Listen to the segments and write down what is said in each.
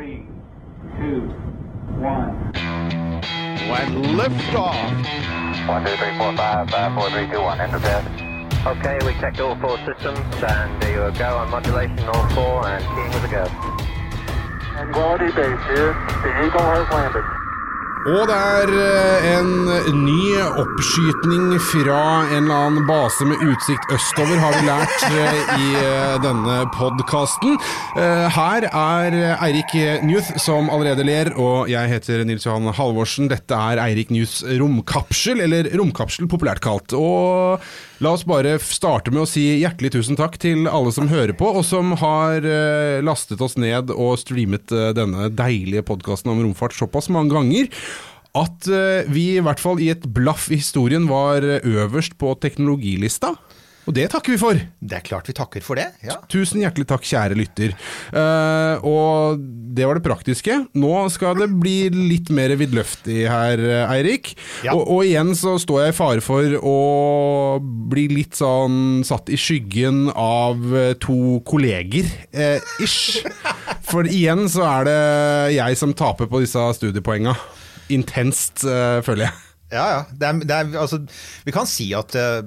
Three, two, one. When liftoff. One, two, three, four, five, five, four, three, two, one. Enter bed. Okay, we checked all four systems, and there you go on modulation, all four, and keying with a go. And quality base here. The Eagle has landed. Og det er eh, en ny oppskytning fra en eller annen base med utsikt østover, har vi lært eh, i eh, denne podkasten. Her er Eirik Newth som allerede ler, og jeg heter Nils Johan Halvorsen. Dette er Eirik Newths romkapsel, eller romkapsel populært kalt. Og la oss bare starte med å si hjertelig tusen takk til alle som hører på, og som har lastet oss ned og streamet denne deilige podkasten om romfart såpass mange ganger at uh, vi i hvert fall i et blaff i historien var øverst på teknologilista. Og det takker vi for. Det er klart vi takker for det. ja. Tusen hjertelig takk, kjære lytter. Uh, og det var det praktiske. Nå skal det bli litt mer vidløftig her, Eirik. Ja. Og, og, igjen så står jeg i fare for å bli litt sånn satt i skyggen av to kolleger, uh, ish. For igjen så er det jeg som taper på disse studiepoenga intenst, uh, føler jeg. Ja, ja. Det er, det er, altså, vi kan si at uh,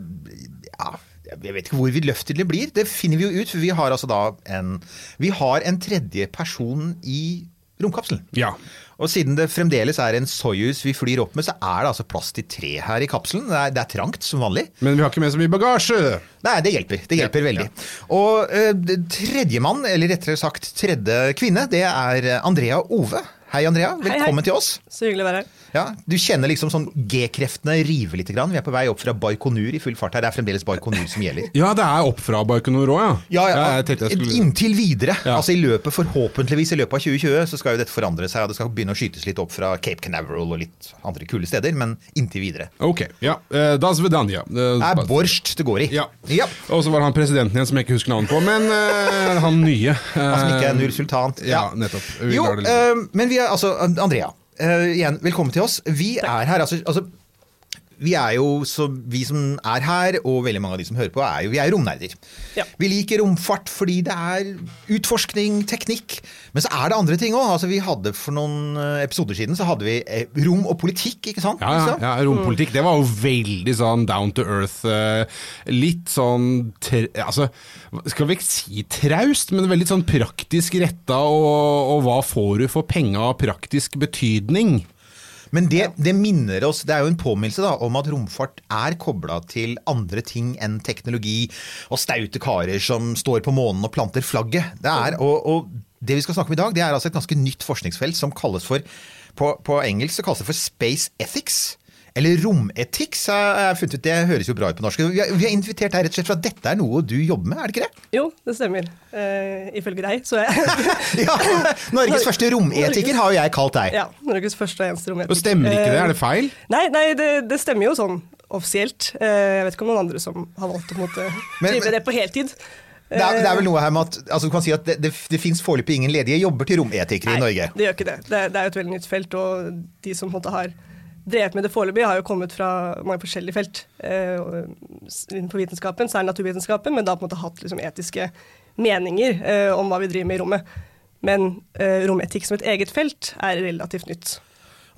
ja, jeg vet ikke hvor vidløftig det blir. Det finner vi jo ut. For vi har altså da en Vi har en tredje person i romkapselen. Ja. Og siden det fremdeles er en Soyuz vi flyr opp med, så er det altså plass til tre her i kapselen. Det er, det er trangt som vanlig. Men vi har ikke med så mye bagasje. Nei, det hjelper. Det hjelper ja, veldig. Ja. Og uh, tredjemann, eller rettere sagt tredje kvinne, det er Andrea Ove. Hei, Andrea. Velkommen hei, hei. til oss. Så hyggelig å være her. Ja, Du kjenner liksom sånn G-kreftene rive litt. Grann. Vi er på vei opp fra Baikonur i full fart her. Det er fremdeles Baikonur som gjelder. Ja, det er opp fra Baikonur òg, ja. Ja, ja, skulle... Inntil videre. Altså i løpet, Forhåpentligvis i løpet av 2020 så skal jo dette forandre seg. og Det skal begynne å skytes litt opp fra Cape Canaveral og litt andre kule steder, men inntil videre. Ok, ja. Uh, das Vedanja. Uh, det er borscht det går i. Ja. ja. Og så var han presidenten igjen som jeg ikke husker navnet på, men uh, han nye. han som ikke er null sultant. Ja, nettopp. Vi jo, men vi er altså Andrea. Uh, igjen, velkommen til oss. Vi er her, altså, altså vi er jo, så vi som er her, og veldig mange av de som hører på, er jo, vi er romnerder. Ja. Vi liker romfart fordi det er utforskning, teknikk. Men så er det andre ting òg. Altså, vi hadde for noen eh, episoder siden så hadde vi eh, rom og politikk, ikke sant? Ja, ja, ja rompolitikk. Det var jo veldig sånn down to earth. Litt sånn Altså, skal vi ikke si traust, men veldig sånn praktisk retta, og, og hva får du for penga av praktisk betydning? Men det, det, minner oss, det er jo en påminnelse da, om at romfart er kobla til andre ting enn teknologi og staute karer som står på månen og planter flagget. Det er, og, og det vi skal snakke om i dag, det er altså et ganske nytt forskningsfelt som kalles for på, på engelsk så kalles det for space ethics. Eller rometikk, så har jeg funnet ut. Det høres jo bra ut på norsk. Vi har, vi har invitert deg rett og slett for at dette er noe du jobber med, er det ikke det? Jo, det stemmer. Uh, ifølge deg, så jeg Ja! Norges første rometiker har jo jeg kalt deg. Ja. Norges første og eneste rometiker. Og stemmer ikke det? Er det feil? Nei, nei det, det stemmer jo sånn offisielt. Uh, jeg vet ikke om noen andre som har valgt å måte, drive det på heltid. Det er, det er, vel noe her med at altså du kan si at det, det, det fins foreløpig ingen ledige jobber til rometikere i Norge? Nei, det gjør ikke det. Det, det er jo et veldig nytt felt, og de som på en måte har drevet med det foreløpig, har jo kommet fra mange forskjellige felt. Eh, innenfor vitenskapen så er naturvitenskapen, men da på en måte hatt liksom, etiske meninger eh, om hva vi driver med i rommet. Men eh, rometikk som et eget felt er relativt nytt.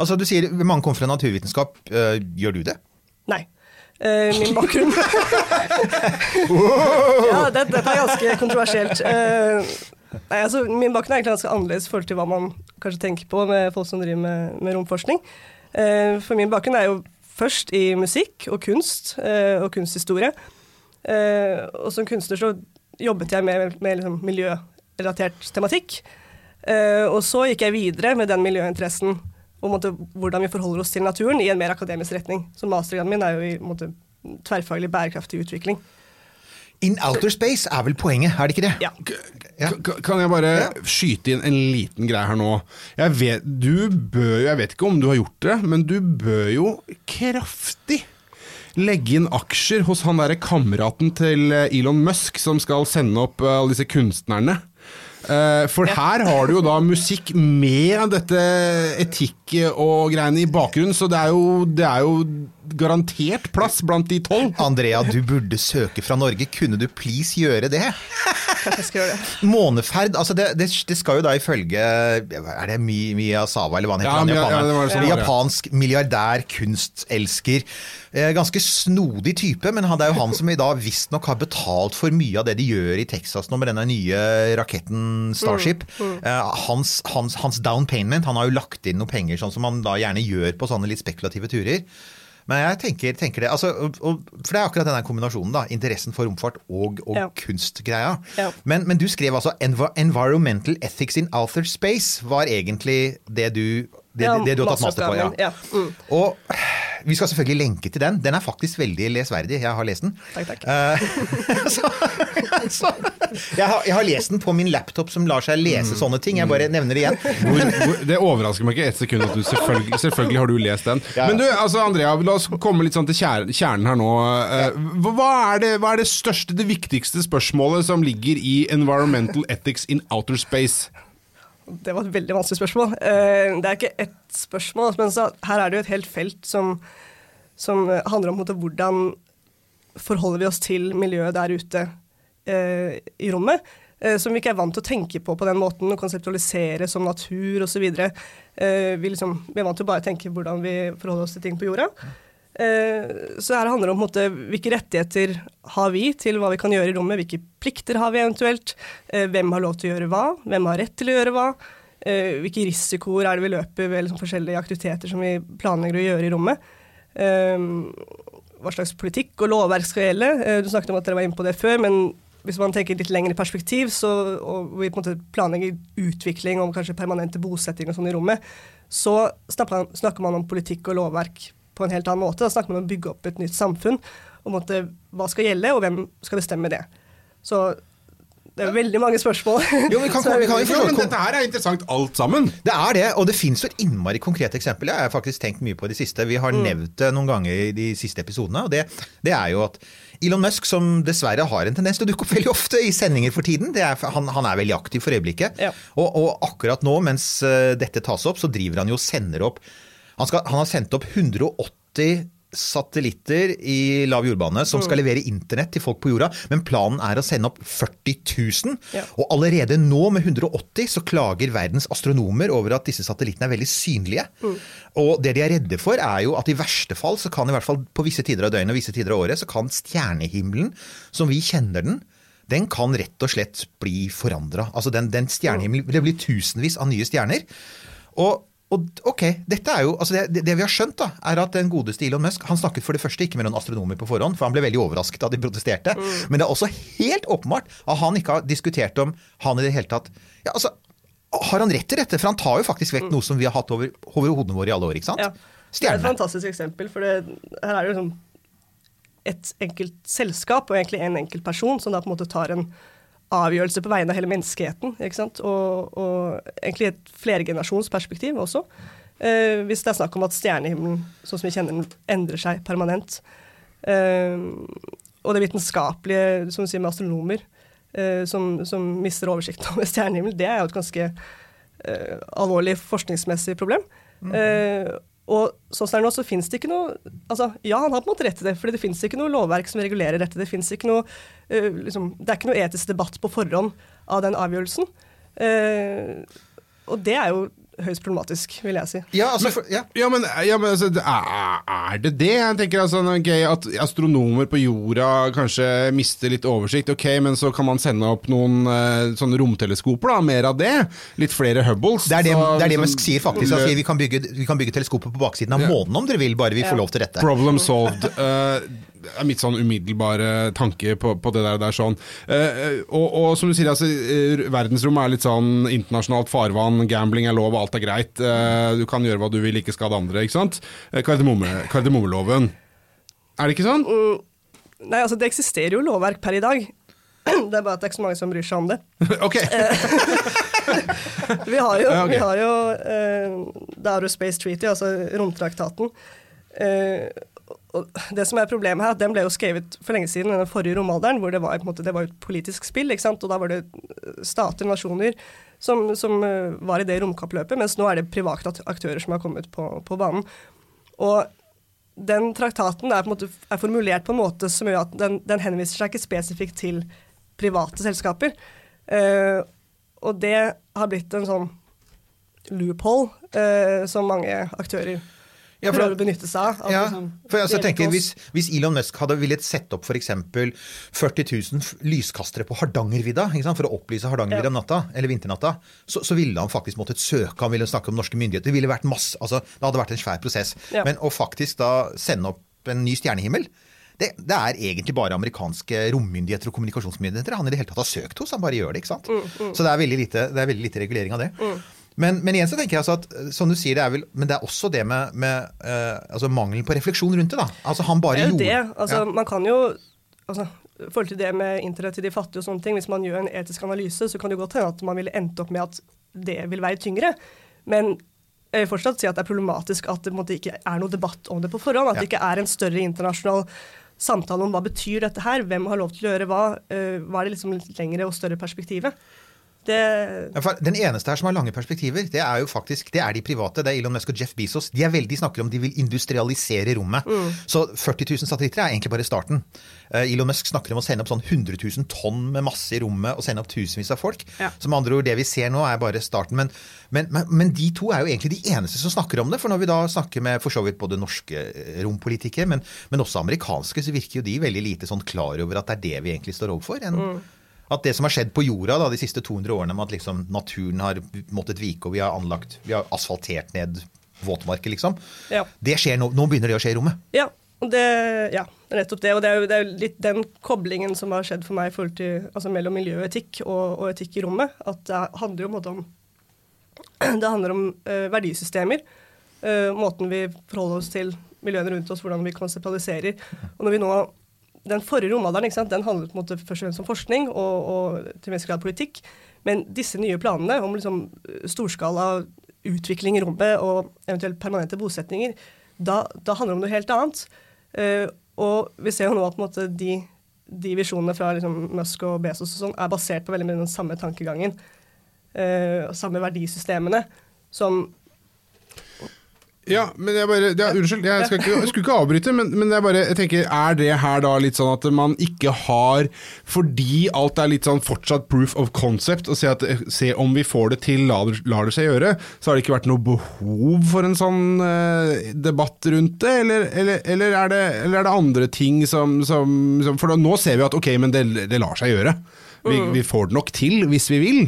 Altså Du sier mange kommer fra naturvitenskap. Eh, gjør du det? Nei. Uh, min bakgrunn Ja, dette, dette, er ganske kontroversielt. Uh, nei, altså, min bakgrunn er egentlig ganske annerledes i forhold til hva man kanskje tenker på med folk som driver med, med romforskning. Eh, for min bakgrunn er jo først i musikk og kunst eh, og kunsthistorie. Eh, og som kunstner så jobbet jeg med, med liksom miljørelatert tematikk. Og så gikk jeg videre med den miljøinteressen og måte, hvordan vi forholder oss til naturen i en mer akademisk retning. Så mastergraden min er jo i måte, tverrfaglig bærekraftig utvikling. In outer space er vel poenget, er det ikke det? Ja. ja. Kan jeg bare ja. skyte inn en liten greie her nå? Jeg vet, du bør, jeg vet ikke om du har gjort det, men du bør jo kraftig legge inn aksjer hos han derre kameraten til Elon Musk som skal sende opp alle disse kunstnerne. Eh, for her har du jo da musikk med dette etikk og greiene i bakgrunnen, så det er jo, det er jo garantert plass blant de tolv. Andrea, du burde søke fra Norge. Kunne du please gjøre det? Jeg skal gjøre det. Måneferd, altså det, det, det skal jo da ifølge Er det Mi- Miyazawa, eller hva han heter? Ja, han ja, det var det som. Japansk milliardær, kunstelsker. Eh, ganske snodig type, men det er jo han som i dag visstnok har betalt for mye av det de gjør i Texas nå med denne nye raketten Starship. Eh, hans, hans, hans down payment, han har jo lagt inn noe penger, sånn som han da gjerne gjør på sånne litt spekulative turer. Men jeg tenker, tenker det, altså, og, og, For det er akkurat denne kombinasjonen, da. Interessen for romfart og, og Ja. kunstgreia. Ja. Men, men du skrev altså Env- 'Environmental Ethics in Outer Space' var egentlig det du, det, Ja, det du har tatt master på. Ja. ja. Mm. Og vi skal selvfølgelig lenke til den. Den er faktisk veldig lesverdig. Jeg har lest den. Takk, takk. Eh, så, så, jeg, har, jeg har lest den på min laptop som lar seg lese Mm. sånne ting. Jeg bare nevner det igjen. Hvor, hvor, det overrasker meg ikke ett sekund at du selvfølgelig, selvfølgelig har du lest den. Ja. Men du, altså Andrea, la oss komme litt sånn til kjernen her nå. Hva hva er, det, hva er det største, det viktigste spørsmålet som ligger i Environmental Ethics in Outer Space? Det var et veldig vanskelig spørsmål. Eh, Det er ikke ett spørsmål, men her er det jo et helt felt som, som handler om hvordan forholder vi oss til miljøet der ute eh, i rommet. eh, som vi ikke er vant til å tenke på på den måten, og konseptualisere som natur osv. Vi, liksom, vi er vant til å bare tenke hvordan vi forholder oss til ting på jorda. Eh, så her handler det om måte, hvilke rettigheter har vi til hva vi kan gjøre i rommet, hvilke plikter har vi eventuelt, eh, hvem har lov til å gjøre hva, hvem har rett til å gjøre hva, eh, hvilke risikoer er det vi løper ved liksom, forskjellige aktiviteter som vi planlegger å gjøre i rommet. Eh, hva slags politikk og lovverk skal gjelde. Du snakket om at dere var inne på det før, men hvis man tenker litt lengre perspektiv, så, og vi på en måte planlegger utvikling om kanskje permanente bosettinger og sånn i rommet, så snakker man om politikk og lovverk på en helt annen måte. Da snakker man om å bygge opp et nytt samfunn. Og på hva skal gjelde, og hvem skal bestemme det. Så det er veldig mange spørsmål. Jo, vi kan, Så vi kan jo Ja, forstå men dette her er interessant alt sammen. Det er det, og det fins et innmari konkret eksempel. Jeg har faktisk tenkt mye på det siste. Vi har nevnt det noen ganger i de siste episodene. og det, det er jo at Elon Musk, som dessverre har en tendens til å dukke opp veldig ofte i sendinger for tiden, det er, han, han er veldig aktiv for øyeblikket. Ja. Og, og akkurat nå, mens eh, dette tas opp, så driver han jo og sender opp han, skal, han har sendt opp 180 satellitter i lav jordbane som skal levere internett til folk på jorda, men planen er å sende opp 40 000. Ja. Og allerede nå, med 180, så klager verdens astronomer over at disse satellittene er veldig synlige. Og det de er redde for, er jo at i verste fall, så kan i hvert fall på visse tider av døgnet og visse tider av året, så kan stjernehimmelen, som vi kjenner den, den kan rett og slett bli forandra. Altså den, den stjernehimmelen Det blir tusenvis av nye stjerner. Og, og ok, dette er jo, altså det, det vi har skjønt, da, er at den godeste Elon Musk han snakket for det første ikke med noen astronomer på forhånd, for han ble veldig overrasket da de protesterte. Men det er også helt åpenbart at han ikke har diskutert om han i det hele tatt ja, altså, Har han rett til dette? For han tar jo faktisk vekk noe som vi har hatt over, over hodene våre i alle år. ikke sant? Ja. Det er et fantastisk eksempel, for det, her er det liksom et enkelt selskap og egentlig en enkelt person som da på en måte tar en avgjørelse på vegne av hele menneskeheten. ikke sant? Og, og egentlig et flergenerasjonsperspektiv også. Eh, hvis det er snakk om at stjernehimmelen sånn som vi kjenner den, endrer seg permanent. Eh, og det vitenskapelige, som du sier med astronomer, eh, som, som mister oversikten over stjernehimmelen, det er jo et ganske eh, alvorlig forskningsmessig problem. Eh, og sånn som det er nå, så finnes det ikke noe altså, Ja, han har på en måte rett til det, fordi det finnes ikke noe lovverk som regulerer dette. Det, ikke noe, uh, liksom, det er ikke noe etisk debatt på forhånd av den avgjørelsen. Uh, og det er jo høyst problematisk, vil jeg si. Ja, altså, for, ja. Ja, men, ja, men altså, er, det det? Jeg tenker altså, det er At astronomer på jorda kanskje mister litt oversikt. Ok, men så kan man sende opp noen uh, sånne romteleskoper, da. Mer av det. Litt flere Hubbles. Det er det, Så det, er det liksom, Musk sier, faktisk. Altså, vi, kan bygge, vi kan bygge teleskopet på baksiden av månen om dere vil, bare vi får lov til dette. Problem solved. Eh, det er mitt sånn umiddelbare tanke på, på det der. der sånn. Eh, og, og som du sier, altså, eh, verdensrommet er litt sånn internasjonalt farvann. Gambling er lov, alt er greit. Eh, du kan gjøre hva du vil, ikke skade andre. ikke sant? Eh, Kardemomme- Kardemommeloven. Er det ikke sånn? Nei, altså Det eksisterer jo lovverk per i dag. Det er bare at det er ikke så mange som bryr seg om det. ok. Vi har jo, okay. vi har jo eh, The Outer Space Treaty, altså romtraktaten. Eh, og det som er problemet her, at Den ble jo skrevet for lenge siden, den forrige romalderen, hvor det var, måte, det var et politisk spill. ikke sant? Og Da var det stater, nasjoner, som, som eh, var i det romkappløpet, mens nå er det private aktører som har kommet på, på banen. Og den traktaten er, måte, er formulert på en måte som gjør at den, den henviser seg ikke spesifikt til private selskaper. Uh, og det har blitt en sånn loophole uh, som mange aktører Ja, for prøver å benytte seg av. Ja, liksom, for jeg tenker, hvis, hvis Elon Musk hadde villet sette opp f.eks. 40 000 lyskastere på Hardangervidda for å opplyse Hardangervidda Ja. om natta, eller vinternatta, så, så ville han faktisk måttet søke, han ville snakke om norske myndigheter. Det ville vært masse, altså, det hadde vært en svær prosess. Ja. Men å faktisk da sende opp en ny stjernehimmel det, det er egentlig bare amerikanske rommyndigheter og kommunikasjonsmyndigheter han i det hele tatt har søkt hos. Han bare gjør det, ikke sant. Mm, Så det er lite, det er veldig lite regulering av det. Men, men igjen så tenker jeg altså at eh, som du sier, det er vel, men det er også det med, med uh, altså mangelen på refleksjon rundt det. da. Altså Han bare Det er jo gjorde det. Altså, ja. Man kan jo altså, I forhold til det med internett til de fattige og sånne ting, hvis man gjør en etisk analyse, så kan det godt hende at man ville endt opp med at det vil veie tyngre. Men jeg vil fortsatt si at det er problematisk at det måte ikke er noe debatt om det på forhånd. At Ja. det ikke er en større internasjonal samtale om hva betyr dette her, hvem har lov til å gjøre hva, uh, hva er det liksom lengre og større perspektivet. Det, Den eneste her som har lange perspektiver, det er jo faktisk det er de private. Det er Elon Musk og Jeff Bezos. De er veldig snakker om de vil industrialisere rommet. Mm. Så 40 000 satellitter er egentlig bare starten. Eh, Elon Musk snakker om å sende opp sånn 100 000 tonn med masse i rommet og sende opp tusenvis av folk. Ja. Så med andre ord, det vi ser nå er bare starten. Men, men, men, men de to er jo egentlig de eneste som snakker om det. For når vi da snakker med for så vidt både norske eh, rompolitikere, men, men også amerikanske, så virker jo de veldig lite sånn klar over at det er det vi egentlig står overfor. En, At det som har skjedd på jorda da, de siste 200 årene, med at liksom naturen har måttet vike, og vi har anlagt, vi har asfaltert ned våtmarker, liksom. Ja. Det skjer nå, nå begynner det å skje i rommet. Ja, det, ja, nettopp det. Og det er, jo, det er jo litt den koblingen som har skjedd for meg til, altså mellom miljø og etikk og, og etikk i rommet. At det handler jo på om Det handler om uh, verdisystemer. Uh, måten vi forholder oss til miljøene rundt oss, hvordan vi konseptualiserer. Og når vi nå Den forrige romalderen den handlet på en måte først og fremst om forskning og, og til en grad politikk. Men disse nye planene om liksom storskala utvikling i rommet og eventuelt permanente bosetninger, da, da handler det om noe helt annet. Uh, og vi ser jo nå at måte, de, de visjonene fra liksom, Musk og Bezos og sånn er basert på veldig mye den samme tankegangen. Uh, samme verdisystemene som Ja, men jeg bare ja, Unnskyld, jeg, skal ikke, jeg skulle ikke avbryte, men, men jeg bare jeg tenker, er det her da litt sånn at man ikke har Fordi alt er litt sånn fortsatt proof of concept, og se, at, se om vi får det til, lar, lar det seg gjøre, så har det ikke vært noe behov for en sånn eh, debatt rundt det? Eller, eller, eller, er det, eller er det andre ting som, som, som For da, nå ser vi at ok, men det, det lar seg gjøre. Vi, vi får det nok til hvis vi vil.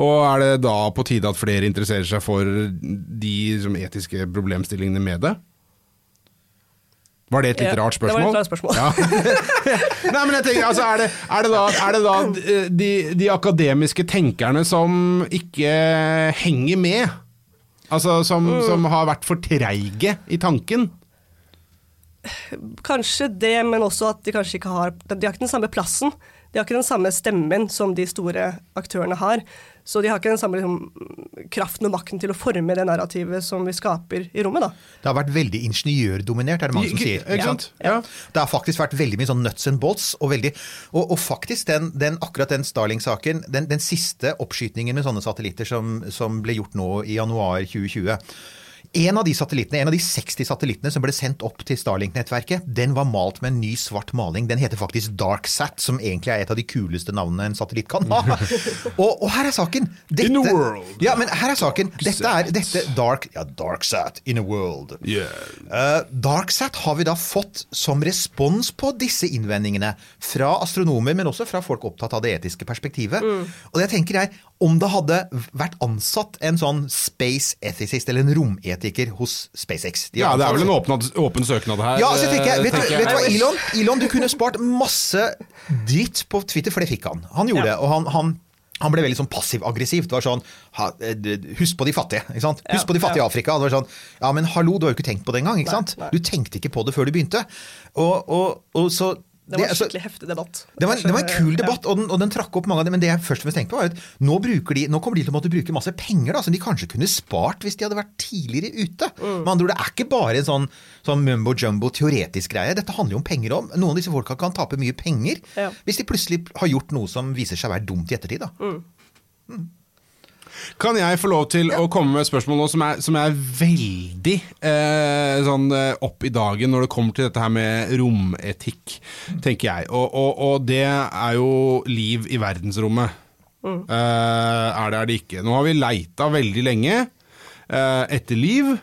Og er det da på tide at flere interesserer seg for de som, etiske problemstillingene med det? Var det et litt Ja, rart det var spørsmål? et rart spørsmål. Ja. Nei, men jeg tenker, altså, er, det, er det da, er det da eh, de, de akademiske tenkerne som ikke henger med? Altså som, Mm. som har vært for treige i tanken? Kanskje det, men også at de kanskje ikke har De har ikke den samme plassen. De har ikke den samme stemmen som de store aktørene har. Så de har ikke den samme liksom, kraften og makten til å forme det narrativet som vi skaper i rommet. da. Det har vært veldig ingeniørdominert, er det mange som sier. sant? Ja. Det har faktisk vært veldig mye sånn nuts and bolts. Og, veldig, og, og faktisk den, den, akkurat den Starling-saken, den, den siste oppskytingen med sånne satellitter som, som ble gjort nå i januar 2020 en av de satellittene, en av de 60 satellittene som ble sendt opp til Starlink-nettverket, den var malt med en ny svart maling. Den heter faktisk DarkSat, som egentlig er et av de kuleste navnene en satellitt kan ha. Og, og her er saken. Dette, In a world. Ja, men her er saken. Dette er dette Dark, ja, DarkSat in a world. Eh, DarkSat har vi da fått som respons på disse innvendingene fra astronomer, men også fra folk opptatt av det etiske perspektivet. Og jeg tenker jeg, om det hadde vært ansatt en sånn space ethicist, eller en rometiker hos SpaceX de Ja, det er vel en åpen, åpen søknad her. ja, så tenker jeg, vet, du, tenker vet du hva. Elon, Elon, du kunne spart masse dritt på Twitter, for det fikk han. Han gjorde Ja. det, og han, han, han ble veldig sånn passiv-aggressiv. Det var sånn ha, eh, Husk på de fattige. ikke sant? Husk Ja, på de fattige i ja. Afrika. Det var sånn, ja, men hallo, du har jo ikke tenkt på det engang. ikke Nei, sant? nei. Du tenkte ikke på det før du begynte. Og, og, og så Det var en skikkelig heftig debatt. det var, det var en kul debatt, og den, og den trakk opp mange av dem. Men det jeg først og fremst tenkte på, var at nå, de, nå kommer de til å måtte bruke masse penger da, som de kanskje kunne spart hvis de hadde vært tidligere ute. Mm. Med andre ord, Det er ikke bare en sånn, sånn mumbo jumbo teoretisk greie. Dette handler jo om penger om. Noen av disse folka kan tape mye penger Ja. hvis de plutselig har gjort noe som viser seg å være dumt i ettertid. da. Mm. Kan jeg få lov til å komme med et spørsmål nå som er, som er veldig eh, sånn eh, opp i dagen når det kommer til dette her med rometikk, tenker jeg. Og, og, og det er jo liv i verdensrommet. Mm. Eh, er det, er det ikke. Nå har vi leita veldig lenge eh, etter liv.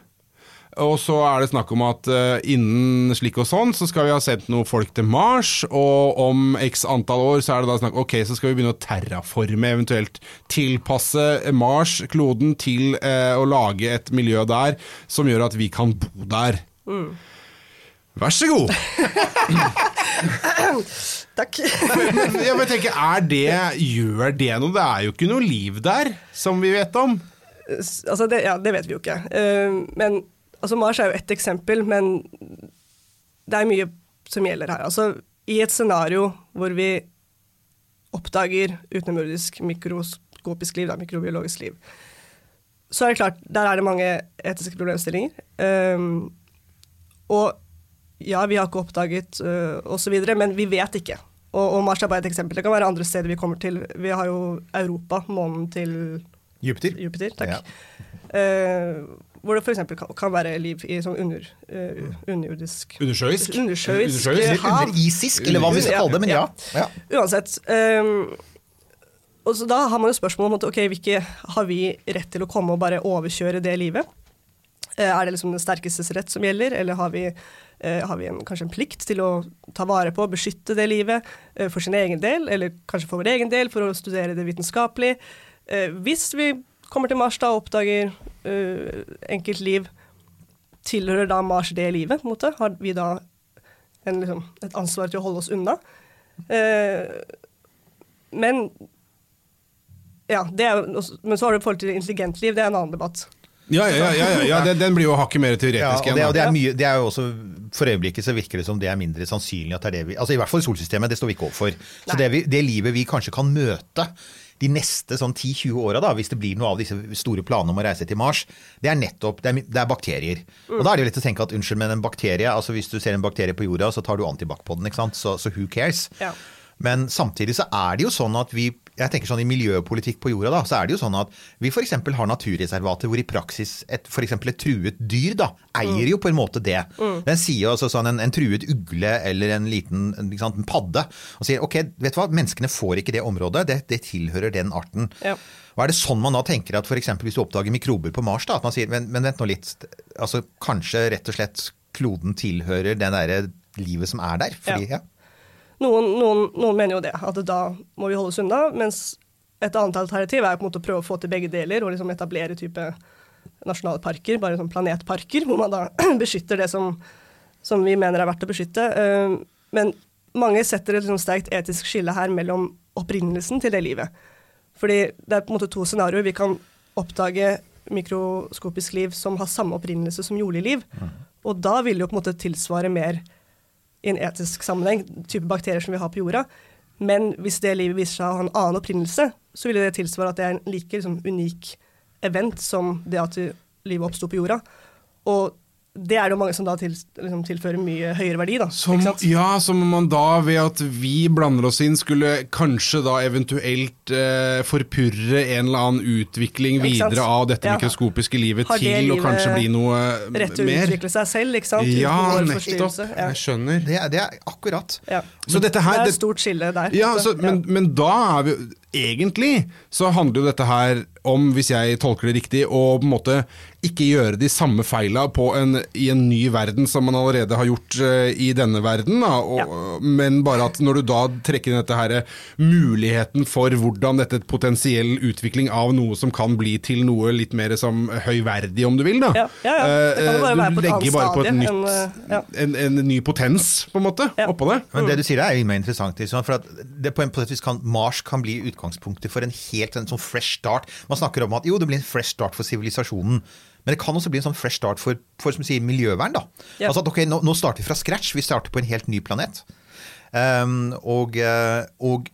Og så er det snakk om at uh, innen slik og sånn, så skal vi ha sendt noen folk til Mars. Og om x antall år så er det da snakk Ok, så skal vi begynne å terraforme, eventuelt tilpasse Mars, kloden, til uh, å lage et miljø der som gjør at vi kan bo der. Vær så god! Takk. Men jeg bare tenker, er det, Gjør det noe? Det er jo ikke noe liv der, som vi vet om. altså det, ja, det vet vi jo ikke. Uh, men altså Mars er jo ett eksempel, men det er mye som gjelder her. Altså, I et scenario hvor vi oppdager utenomjordisk mikroskopisk liv, da, mikrobiologisk liv, så er det klart, der er det mange etiske problemstillinger. Um, og ja, vi har ikke oppdaget uh, osv., men vi vet ikke. Og, og Mars er bare et eksempel. Det kan være andre steder vi kommer til. Vi har jo Europa, månen til Jupiter? Jupiter. Takk. Ja. Eh, hvor det f.eks. Kan, kan være liv i sånn under, uh, underjordisk Undersjøisk? Undersjøisk Undersjøisk? Eller hav. underisisk, eller hva vi skal kalle det. Men ja. ja. Uansett. Um, og så Da har man jo spørsmål om at ok, hvilke har vi rett til å komme og bare overkjøre det livet? Eh, er det liksom den sterkestes rett som gjelder, eller har vi, eh, har vi en, kanskje en plikt til å ta vare på og beskytte det livet for sin egen del, eller kanskje for vår egen del, for å studere det vitenskapelig? Eh, hvis vi kommer til Mars da og oppdager uh, enkelt liv, tilhører da Mars det livet? på en måte? Har vi da en, liksom, et ansvar til å holde oss unna? Uh, men ja, det er, men så har du forhold til intelligent liv, det er en annen debatt. Ja, ja, ja, ja, ja, ja den, den blir jo hakket mer Ja, teoretisk og det, og det, igjen. er det er jo også, For øyeblikket så virker det som det er mindre sannsynlig at det er det vi altså I hvert fall i solsystemet, det står vi ikke opp for. Så det, vi, det livet vi kanskje kan møte de neste sånn 10-20 åra, hvis det blir noe av disse store planene om å reise til Mars, det er nettopp det er, det er bakterier. Og Da er det jo lett å tenke at unnskyld, men en bakterie altså Hvis du ser en bakterie på jorda, så tar du antibac på den, ikke sant? Så, så who cares? Ja. Men samtidig så er det jo sånn at vi jeg tenker sånn I miljøpolitikk på jorda da, så er det jo sånn at vi f.eks. har naturreservater hvor i praksis et, for et truet dyr da, eier jo på en måte det. Den sier jo altså sånn en, en truet ugle eller en liten sant, en padde og sier ok, vet du hva, menneskene får ikke det området, det, det tilhører den arten. Ja. Og er det sånn man da tenker at f.eks. hvis du oppdager mikrober på Mars, da, at man sier men, men vent nå litt, altså kanskje rett og slett kloden tilhører den derre livet som er der? Fordi, ja. Noen, noen, noen mener jo det, at da må vi holde oss unna, mens et annet alternativ er på en måte å prøve å få til begge deler, og liksom etablere type nasjonalparker, bare sånn planetparker, hvor man da beskytter det som, som vi mener er verdt å beskytte. Eh, Men mange setter et liksom sterkt etisk skille her mellom opprinnelsen til det livet. Fordi det er på en måte to scenarioer. Vi kan oppdage mikroskopisk liv som har samme opprinnelse som jordlig liv. Og da vil det jo på en måte tilsvare mer i en etisk sammenheng, type bakterier som vi har på jorda. Men hvis det livet viser seg å ha en annen opprinnelse, så vil det tilsvare at det er en like liksom, unik event som det at livet oppsto på jorda. Og det er det jo mange som da til, liksom, tilfører mye høyere verdi, da. Som, ikke sant? ja, som om man da, ved at vi blander oss inn, skulle kanskje da eventuelt eh, forpurre en eller annen utvikling Ja, videre av dette Ja. mikroskopiske livet det til å livet kanskje bli noe mer. Rett til å mer. utvikle seg selv, ikke sant? Ja, nettopp. Ja. Jeg skjønner. Det, det er akkurat. Ja. Så dette her det er et stort skille der. Ja, Så, så, men, men da er vi Egentlig så handler jo dette her om, hvis jeg tolker det riktig, å på en måte ikke gjøre de samme feila i en ny verden som man allerede har gjort uh, i denne verden. Da, og, Men bare at når du da trekker inn dette her muligheten for hvordan dette potensiell utvikling av noe som kan bli til noe litt mer som høyverdig, om du vil, da. Ja, ja, ja. Det kan jo bare Eh, være på du legger bare på et nytt, eh, ja. en, en ny potens, på en måte, Ja. oppå det. Men det du sier er jo mer interessant. Liksom, for at det på en måte kan, Mars kan bli utgangspunktet for en helt en sånn fresh start. Man snakker om at jo, det blir en fresh start for sivilisasjonen. Men det kan også bli en sånn fresh start for, for som sier, miljøvern. da. Ja. Altså at ok, nå, nå starter vi fra scratch. Vi starter på en helt ny planet. Um, og, eh, og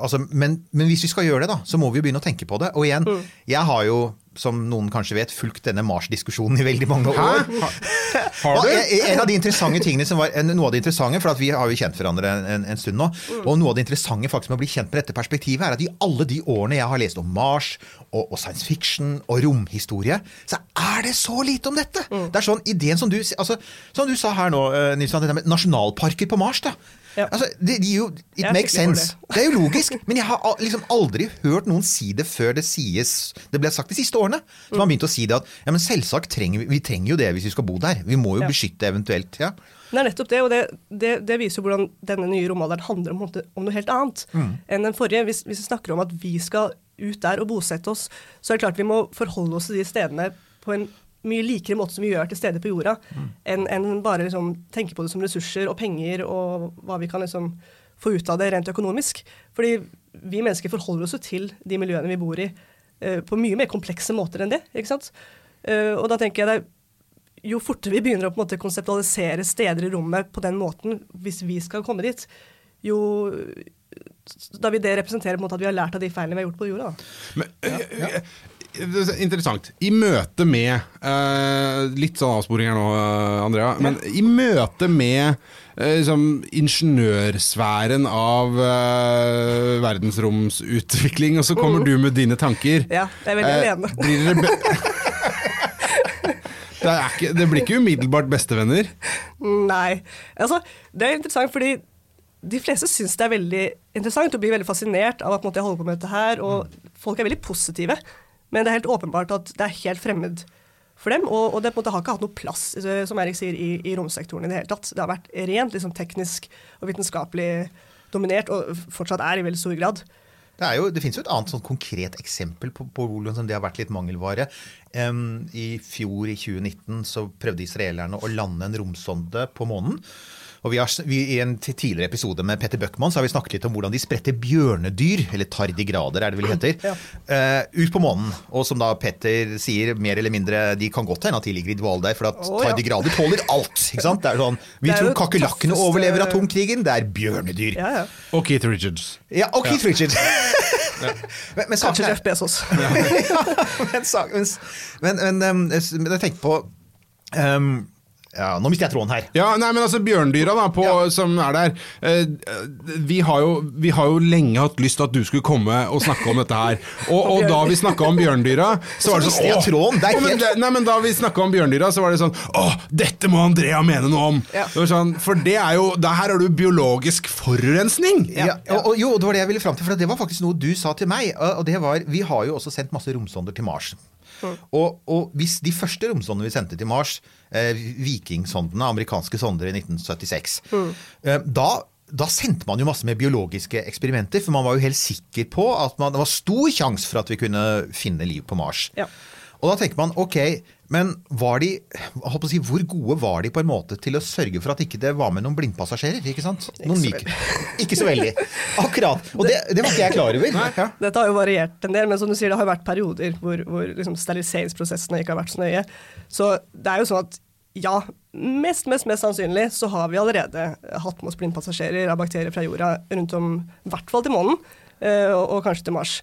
altså, men, men hvis vi skal gjøre det, da, så må vi jo begynne å tenke på det. Og igjen, jeg har jo som noen kanskje vet, fulgt denne Mars-diskusjonen i veldig mange år. Hæ? Har du? en- av de interessante tingene som var, Noe av det interessante, for at vi har jo kjent hverandre en, en stund nå, og noe av det interessante faktisk med å bli kjent med dette perspektivet, er at i alle de årene jeg har lest om Mars og, og science fiction og romhistorie, så er det så lite om dette! Det er sånn ideen som du altså, Som du sa her nå, Nilsson, Nils, Johan, dette med nasjonalparker på Mars, da. Ja. Altså, det, de jo, it makes sense. Det er jo logisk, men jeg har liksom aldri hørt noen si det før det sies Det ble sagt de siste årene. Så man begynte å si det at ja, men selvsagt trenger vi, vi trenger jo det hvis vi skal bo der. Vi må jo Ja. beskytte eventuelt. ja. Det er nettopp det, og det, det, det viser jo hvordan denne nye romalderen handler om, om noe helt annet enn den forrige. Hvis, hvis vi snakker om at vi skal ut der og bosette oss, så er det klart vi må forholde oss til de stedene på en mye likere måte som vi gjør til stede på jorda, enn en bare liksom tenke på det som ressurser og penger og hva vi kan liksom få ut av det rent økonomisk. Fordi vi mennesker forholder oss jo til de miljøene vi bor i, uh, på mye mer komplekse måter enn det. ikke sant? Uh, og da tenker jeg det er jo fortere vi begynner å på en måte konseptualisere steder i rommet på den måten, hvis vi skal komme dit, jo da vil det representere på en måte at vi har lært av de feilene vi har gjort på jorda. da. Men, ja, det er Interessant. I møte med uh, Litt sånn avsporing her nå, øh, Andrea. Men i møte med uh, liksom, ingeniørsfæren av uh, verdensromsutvikling, og så kommer du med dine tanker. Ja, jeg er veldig Eh, alene. Det, ikke, det blir ikke umiddelbart bestevenner. Nei. Altså, det er interessant fordi de fleste syns det er veldig interessant og blir veldig fascinert av at jeg holder på med dette her, og folk er veldig positive. Men det er helt åpenbart at det er helt fremmed for dem, og, og det på en måte har ikke hatt noe plass, eh, som Erik sier, i, i romsektoren i det hele tatt. Det har vært rent liksom, teknisk og vitenskapelig dominert, og fortsatt er i veldig stor grad. Det, er jo, det finnes jo et annet sånn konkret eksempel på, på hvordan det har vært litt mangelvare. Um, I fjor, i 2019, så prøvde israelerne å lande en romsonde på månen. Og vi har, vi, I en tidligere episode med Petter Bøckmann så har vi snakket litt om hvordan de spretter bjørnedyr, eller tardigrader er det vel heter, Ja. eh, ut på månen. Og som da Petter sier, mer eller mindre De kan godt hende at de ligger i dvale der, for at ja. tardigrader tåler alt. ikke sant? Det er sånn, Vi er tror kakerlakkene tøffeste- overlever atomkrigen, det er bjørnedyr. Ja, ja. Og Keith Richards. Ja, og Keith Richards. men, men Kanskje Jeff Bezos. ja, men, men, men, men, men jeg tenkte på um, ja, Nå mister jeg tråden her. Ja, nei, men altså Bjørndyra da, på, Ja. som er der eh, vi, har jo, vi har jo lenge hatt lyst til at du skulle komme og snakke om dette her. Og, og da vi snakka om bjørndyra, så var det sånn jeg tråden, det er helt- Nei, men Da vi snakka om bjørndyra, så var det sånn Å, dette må Andrea mene noe om! Ja. Det var sånn, for det er jo det Her har du biologisk forurensning! Ja, og, og, jo, det var det jeg ville fram til, for det var faktisk noe du sa til meg. Og og det var, Vi har jo også sendt masse romsonder til Mars. Og, og hvis de første romsondene vi sendte til Mars, eh, vikingsondene, amerikanske sonder i 1976, eh, da da sendte man jo masse med biologiske eksperimenter, for man var jo helt sikker på at man, det var stor sjanse for at vi kunne finne liv på Mars. Ja. Og da tenker man ok, men var de, jeg å si, hvor gode var de på en måte til å sørge for at ikke det var med noen blindpassasjerer? ikke sant? Noen så myke. Ikke så veldig. Akkurat. Og det, det var ikke jeg klar over. Ja. Dette har jo variert en del, men som du sier, det har vært perioder hvor, hvor liksom steriliseringsprosessene ikke har vært så nøye. Så det er jo sånn at ja, mest, mest, mest sannsynlig så har vi allerede hatt med oss blindpassasjerer av bakterier fra jorda rundt om, i hvert fall til månen, eh, og, og kanskje til Mars.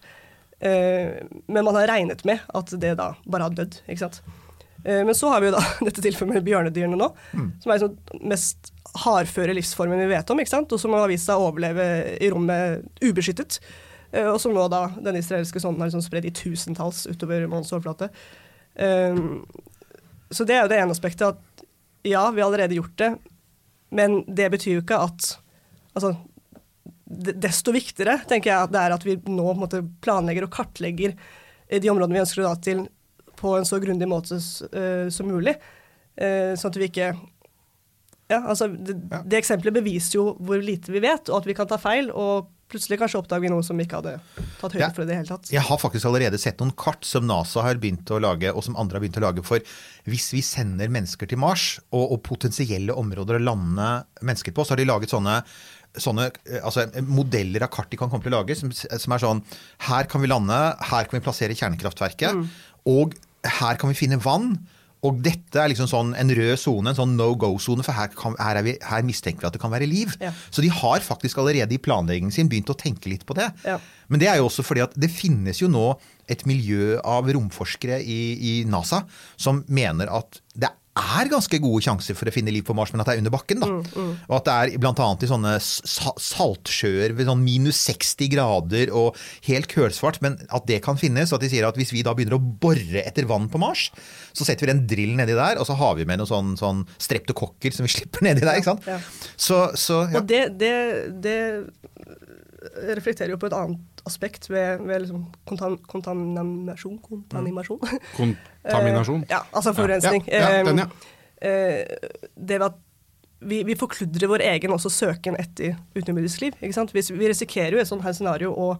Eh, men man har regnet med at det da bare har dødd, ikke sant. Eh, men så har vi jo da dette tilfellet med bjørnedyrene nå, som er liksom den mest hardføre livsformen vi vet om, ikke sant? og som har vist seg å overleve i rommet ubeskyttet. Eh, og som nå da den israelske sonden har liksom spredd i tusentalls utover månens overflate. Eh, så det er jo det ene aspektet at ja, vi har allerede gjort det, men det betyr jo ikke at Altså, desto viktigere tenker jeg at det er at vi nå måte, planlegger og kartlegger eh, de områdene vi ønsker å dra til på en så grundig måte eh, som mulig. Eh, sånn at vi ikke Ja, altså det, det eksempelet beviser jo hvor lite vi vet, og at vi kan ta feil, og plutselig kanskje oppdager vi noe som vi ikke hadde tatt høyde for i det hele tatt. Jeg har faktisk allerede sett noen kart som NASA har begynt å lage, og som andre har begynt å lage for hvis vi sender mennesker til Mars, og, og potensielle områder å lande mennesker på, så har de laget sånne sånne eh, altså, modeller av kart de kan komme til å lage, som, som er sånn Her kan vi lande, her kan vi plassere kjernekraftverket, og her kan vi finne vann. Og dette er liksom sånn en rød sone, en sånn no go-sone, for her, kan, her, er vi, her mistenker vi at det kan være liv. Ja. Så de har faktisk allerede i planleggingen sin begynt å tenke litt på det. Ja. Men det er jo også fordi at det finnes jo nå et miljø av romforskere i, i NASA som mener at det er ganske gode sjanser for å finne liv på Mars, men at det er under bakken. da. Og at det er bl.a. i sånne saltsjøer ved sånn minus 60 grader og helt kølsvart, men at det kan finnes. Og at de sier at hvis vi da begynner å bore etter vann på Mars, så setter vi en drill nedi der, og så har vi med noen sånn, sånn streptokokker som vi slipper nedi der. ikke sant? Ja. Så, så ja. Og det, det, det reflekterer jo på et annet aspekt ved, ved liksom kontam, kontaminasjon Kontaminasjon? Kontaminasjon. Eh, ja, altså forurensning. Ja, ja, den, ja. Eh, det ved at vi, vi forkludrer vår egen også søken etter utenomjordisk liv. Ikke sant? Vi, vi risikerer jo i et sånt her scenario å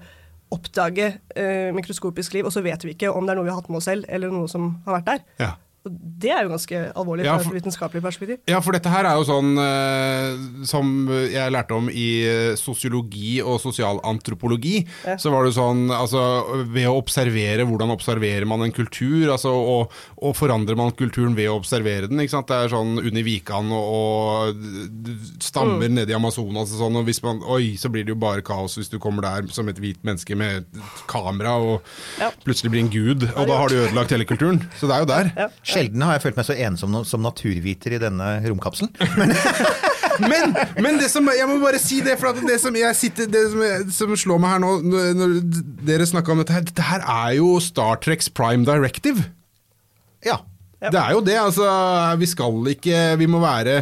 oppdage eh, mikroskopisk liv, og så vet vi ikke om det er noe vi har hatt med oss selv, eller noe som har vært der. Ja. Og det er jo ganske alvorlig fra for- et vitenskapelig perspektiv. Ja, for dette her er jo sånn eh, som jeg lærte om i eh, sosiologi og sosialantropologi. Ja. Så var det sånn, altså ved å observere, hvordan observerer man en kultur, altså og, og forandrer man kulturen ved å observere den? Det er sånn Unni Vikan og, og stammer Mm. nede i Amazonas og sånn, og hvis man, oi, så blir det jo bare kaos hvis du kommer der som et hvit menneske med kamera og Ja. plutselig blir en gud, og da har du ødelagt hele kulturen. Så det er jo der. Ja. Sjelden har jeg følt meg så ensom som naturviter i denne romkapselen. Men, men det som, jeg må bare si det, for det som, sitter, det som, som slår meg her nå, når dere snakka om dette her, dette her er jo Star Treks Prime Directive. Ja. Ja. Det er jo det, altså. Vi skal ikke Vi må være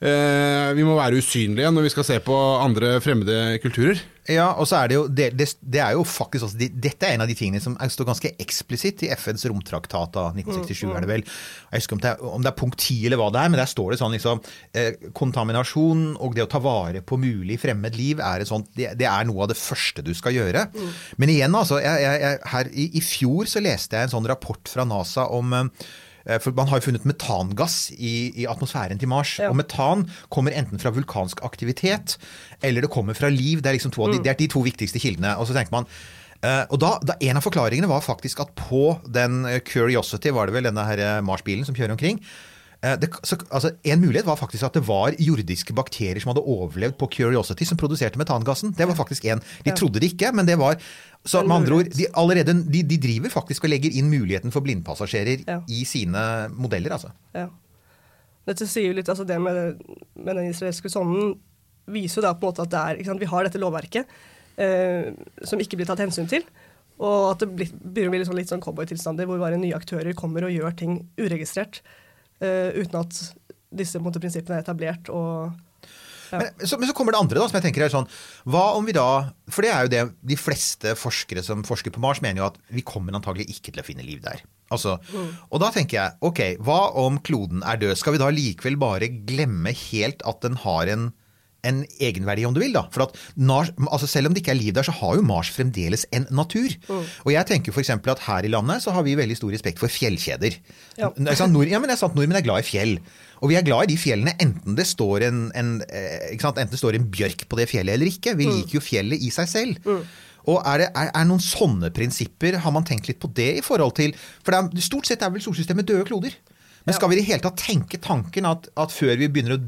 eh, Vi må være usynlige når vi skal se på andre fremmede kulturer. Ja, og så er det jo det, det, det er jo faktisk også, det, Dette er en av de tingene som er- står ganske eksplisitt i FNs romtraktat av 1967, er det vel. Jeg husker om det, er, om det er punkt 10 eller hva det er, men der står det sånn liksom eh, Kontaminasjon og det å ta vare på mulig fremmed liv er et sånt, det, det er noe av det første du skal gjøre. Men igjen, altså. Jeg, jeg, jeg, her, i, I fjor så leste jeg en sånn rapport fra NASA om eh, for Man har jo funnet metangass i, i atmosfæren til Mars. Ja. Og metan kommer enten fra vulkansk aktivitet eller det kommer fra liv. Det er, liksom to de, det er de to viktigste kildene. Og så tenker man Uh, og da, da En av forklaringene var faktisk at på den eh, Curiosity, var det vel denne eh, Mars-bilen som kjører omkring eh, det, så, altså, En mulighet var faktisk at det var jordiske bakterier som hadde overlevd på Curiosity, som produserte metangassen. Det var faktisk en. De trodde det ikke, men det var så med andre ord, de, allerede, de, de driver faktisk og legger inn muligheten for blindpassasjerer Ja. i sine modeller. altså. Ja. Dette sier jo litt, altså det med, med den israelske sonden viser jo da på en måte at det er, ikke sant, vi har dette lovverket eh, som ikke blir tatt hensyn til. Og at det blir, begynner å bli litt sånn, litt sånn cowboytilstander hvor bare nye aktører kommer og gjør ting uregistrert. Eh, uten at disse måte, prinsippene er etablert. og Ja. Men, så, men så kommer det andre, da, som jeg tenker er sånn Hva om vi da For det er jo det de fleste forskere som forsker på Mars, mener jo at vi kommer antagelig ikke til å finne liv der. Altså, Og da tenker jeg, ok, hva om kloden er død? Skal vi da likevel bare glemme helt at den har en en egenverdi, om du vil. da. For at Mars, altså Selv om det ikke er liv der, så har jo Mars fremdeles en natur. Og jeg tenker for eksempel at Her i landet så har vi veldig stor respekt for fjellkjeder. Ja. Nord, ja, men er sant, Nordmenn er glad i fjell. Og vi er glad i de fjellene enten det står en, en, eh, sant, enten det står en bjørk på det fjellet eller ikke. Vi liker jo fjellet i seg selv. Og er det er, er noen sånne prinsipper, har man tenkt litt på det i forhold til For er, stort sett er vel solsystemet døde kloder. Men skal vi i det hele tatt tenke tanken at, at før vi begynner å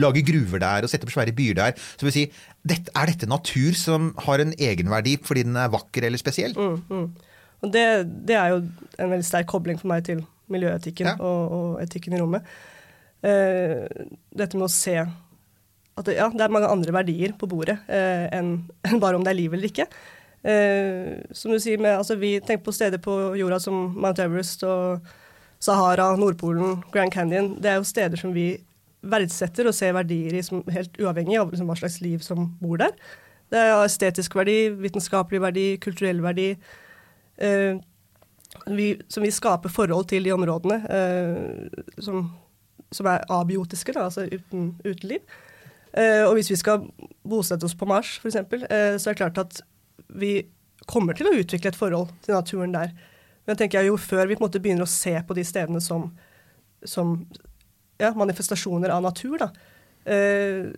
lage gruver der og sette opp svære byer der, så vil vi si dette, er dette natur som har en egenverdi fordi den er vakker eller spesiell? Og det, det er jo en veldig sterk kobling for meg til miljøetikken Ja. og, og etikken i rommet. Uh, dette med å se at det, ja, det er mange andre verdier på bordet uh, enn en bare om det er liv eller ikke. Uh, som du sier, med, altså, Vi tenker på steder på jorda som Mount Everest og Sahara, Nordpolen, Grand Canyon. Det er jo steder som vi verdsetter og ser verdier i som helt uavhengig av liksom, hva slags liv som bor der. Det er estetisk verdi, vitenskapelig verdi, kulturell verdi. Eh, vi, som vi skaper forhold til de områdene eh, som, som er abiotiske, da, altså uten, uten liv. Eh, og hvis vi skal bosette oss på Mars, f.eks., eh, så er det klart at vi kommer til å utvikle et forhold til naturen der. Men jeg tenker jo før vi på en måte begynner å se på de stedene som, som ja, manifestasjoner av natur, da, eh,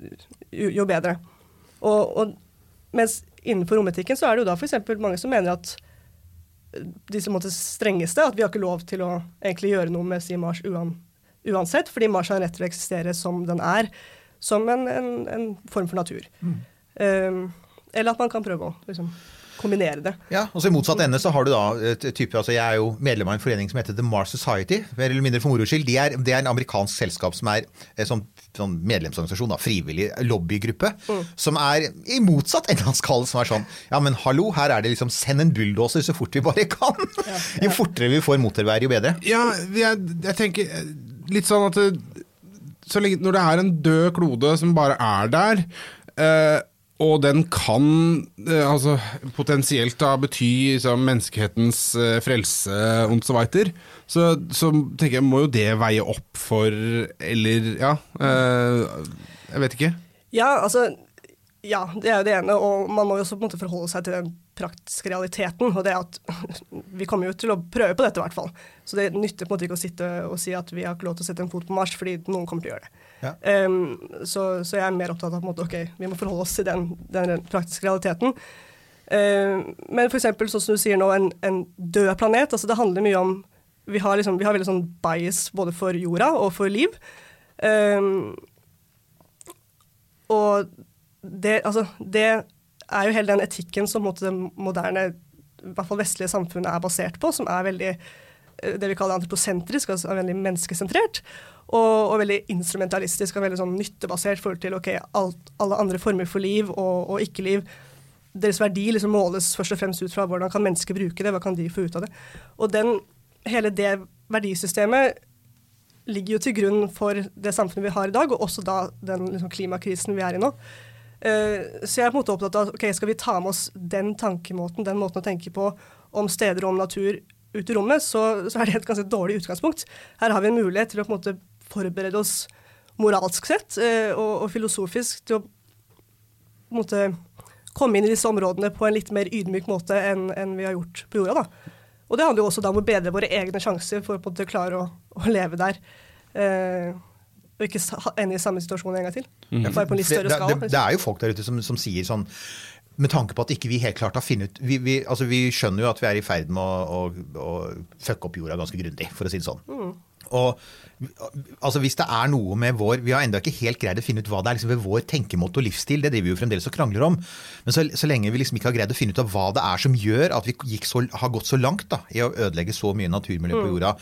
jo, jo bedre. Og, og mens innenfor rometikken så er det jo da f.eks. mange som mener at de som måtte strengeste, at vi har ikke lov til å egentlig gjøre noe med si Mars uan, uansett, fordi Mars har en rett til å eksistere som den er, som en, en, en form for natur. Um, eller at man kan prøve å liksom, kombinere det. Ja, og så I motsatt ende så har du da et type, altså Jeg er jo medlem av en forening som heter The Mars Society. mer eller mindre for moro skyld. Det er, det er en amerikansk selskap som er sånn, sånn medlemsorganisasjon, da, frivillig lobbygruppe. Som er i motsatt ende av skallen, som er sånn Ja, men hallo, her er det liksom Send en bulldoser så fort vi bare kan! Jo fortere vi får motorveier, jo bedre. Ja, jeg, jeg tenker eh, litt sånn at det, så lenge, Når det er en død klode som bare er der, eh, og den kan eh, altså, potensielt da bety liksom, menneskehetens eh, frelse und so weiter, så, så tenker jeg må jo det veie opp for Eller ja. Eh, jeg vet ikke. Ja, altså Ja, det er jo det ene, og man må jo også på en måte forholde seg til den praktiske realiteten. Og det er at vi kommer jo til å prøve på dette, i hvert fall. Så det nytter på en måte ikke å sitte og si at vi har ikke lov til å sette en fot på Mars, fordi noen kommer til å gjøre det. Um, så, så jeg er mer opptatt av på en måte, ok, vi må forholde oss til den, den praktiske realiteten. Um, men eksempel, sånn som du sier nå, en, en død planet. altså Det handler mye om Vi har, liksom, vi har veldig sånn bias både for jorda og for liv. Um, og det, altså, det er jo hele den etikken som måte, det moderne, i hvert fall vestlige samfunnet er basert på, som er veldig det vi kaller antroposentrisk, altså veldig menneskesentrert. Og, og veldig instrumentalistisk og veldig sånn nyttebasert forhold til okay, alt, alle andre former for liv og, og ikke-liv. Deres verdi liksom måles først og fremst ut fra hvordan kan mennesker bruke det, hva kan de få ut av det. Og den, hele det verdisystemet ligger jo til grunn for det samfunnet vi har i dag, og også da den liksom, klimakrisen vi er i nå. Uh, så jeg er på en måte opptatt av ok, skal vi ta med oss den tankemåten, den måten å tenke på om steder og om natur ut i rommet, så, så er det et ganske dårlig utgangspunkt. Her har vi en mulighet til å på en måte forberede oss moralsk sett eh, og, og filosofisk til å på en måte komme inn i disse områdene på en litt mer ydmyk måte enn, enn vi har gjort på jorda. da. Og det handler jo også da om å bedre våre egne sjanser for å på en måte klare å, å leve der. Eh, og ikke ende i samme situasjon en gang til. Bare på en litt større det, skala. det, det er jo folk der ute som, som sier sånn med tanke på at ikke vi helt klart har funnet ut vi, vi, altså vi skjønner jo at vi er i ferd med å, å, å fucke opp jorda ganske grundig, for å si det sånn. Og altså Hvis det er noe med vår Vi har ennå ikke helt greid å finne ut hva det er liksom ved vår tenkemåte og livsstil. Det driver vi jo fremdeles og krangler om. Men så, så lenge vi liksom ikke har greid å finne ut av hva det er som gjør at vi så, har gått så langt da, i å ødelegge så mye naturmiljø på jorda,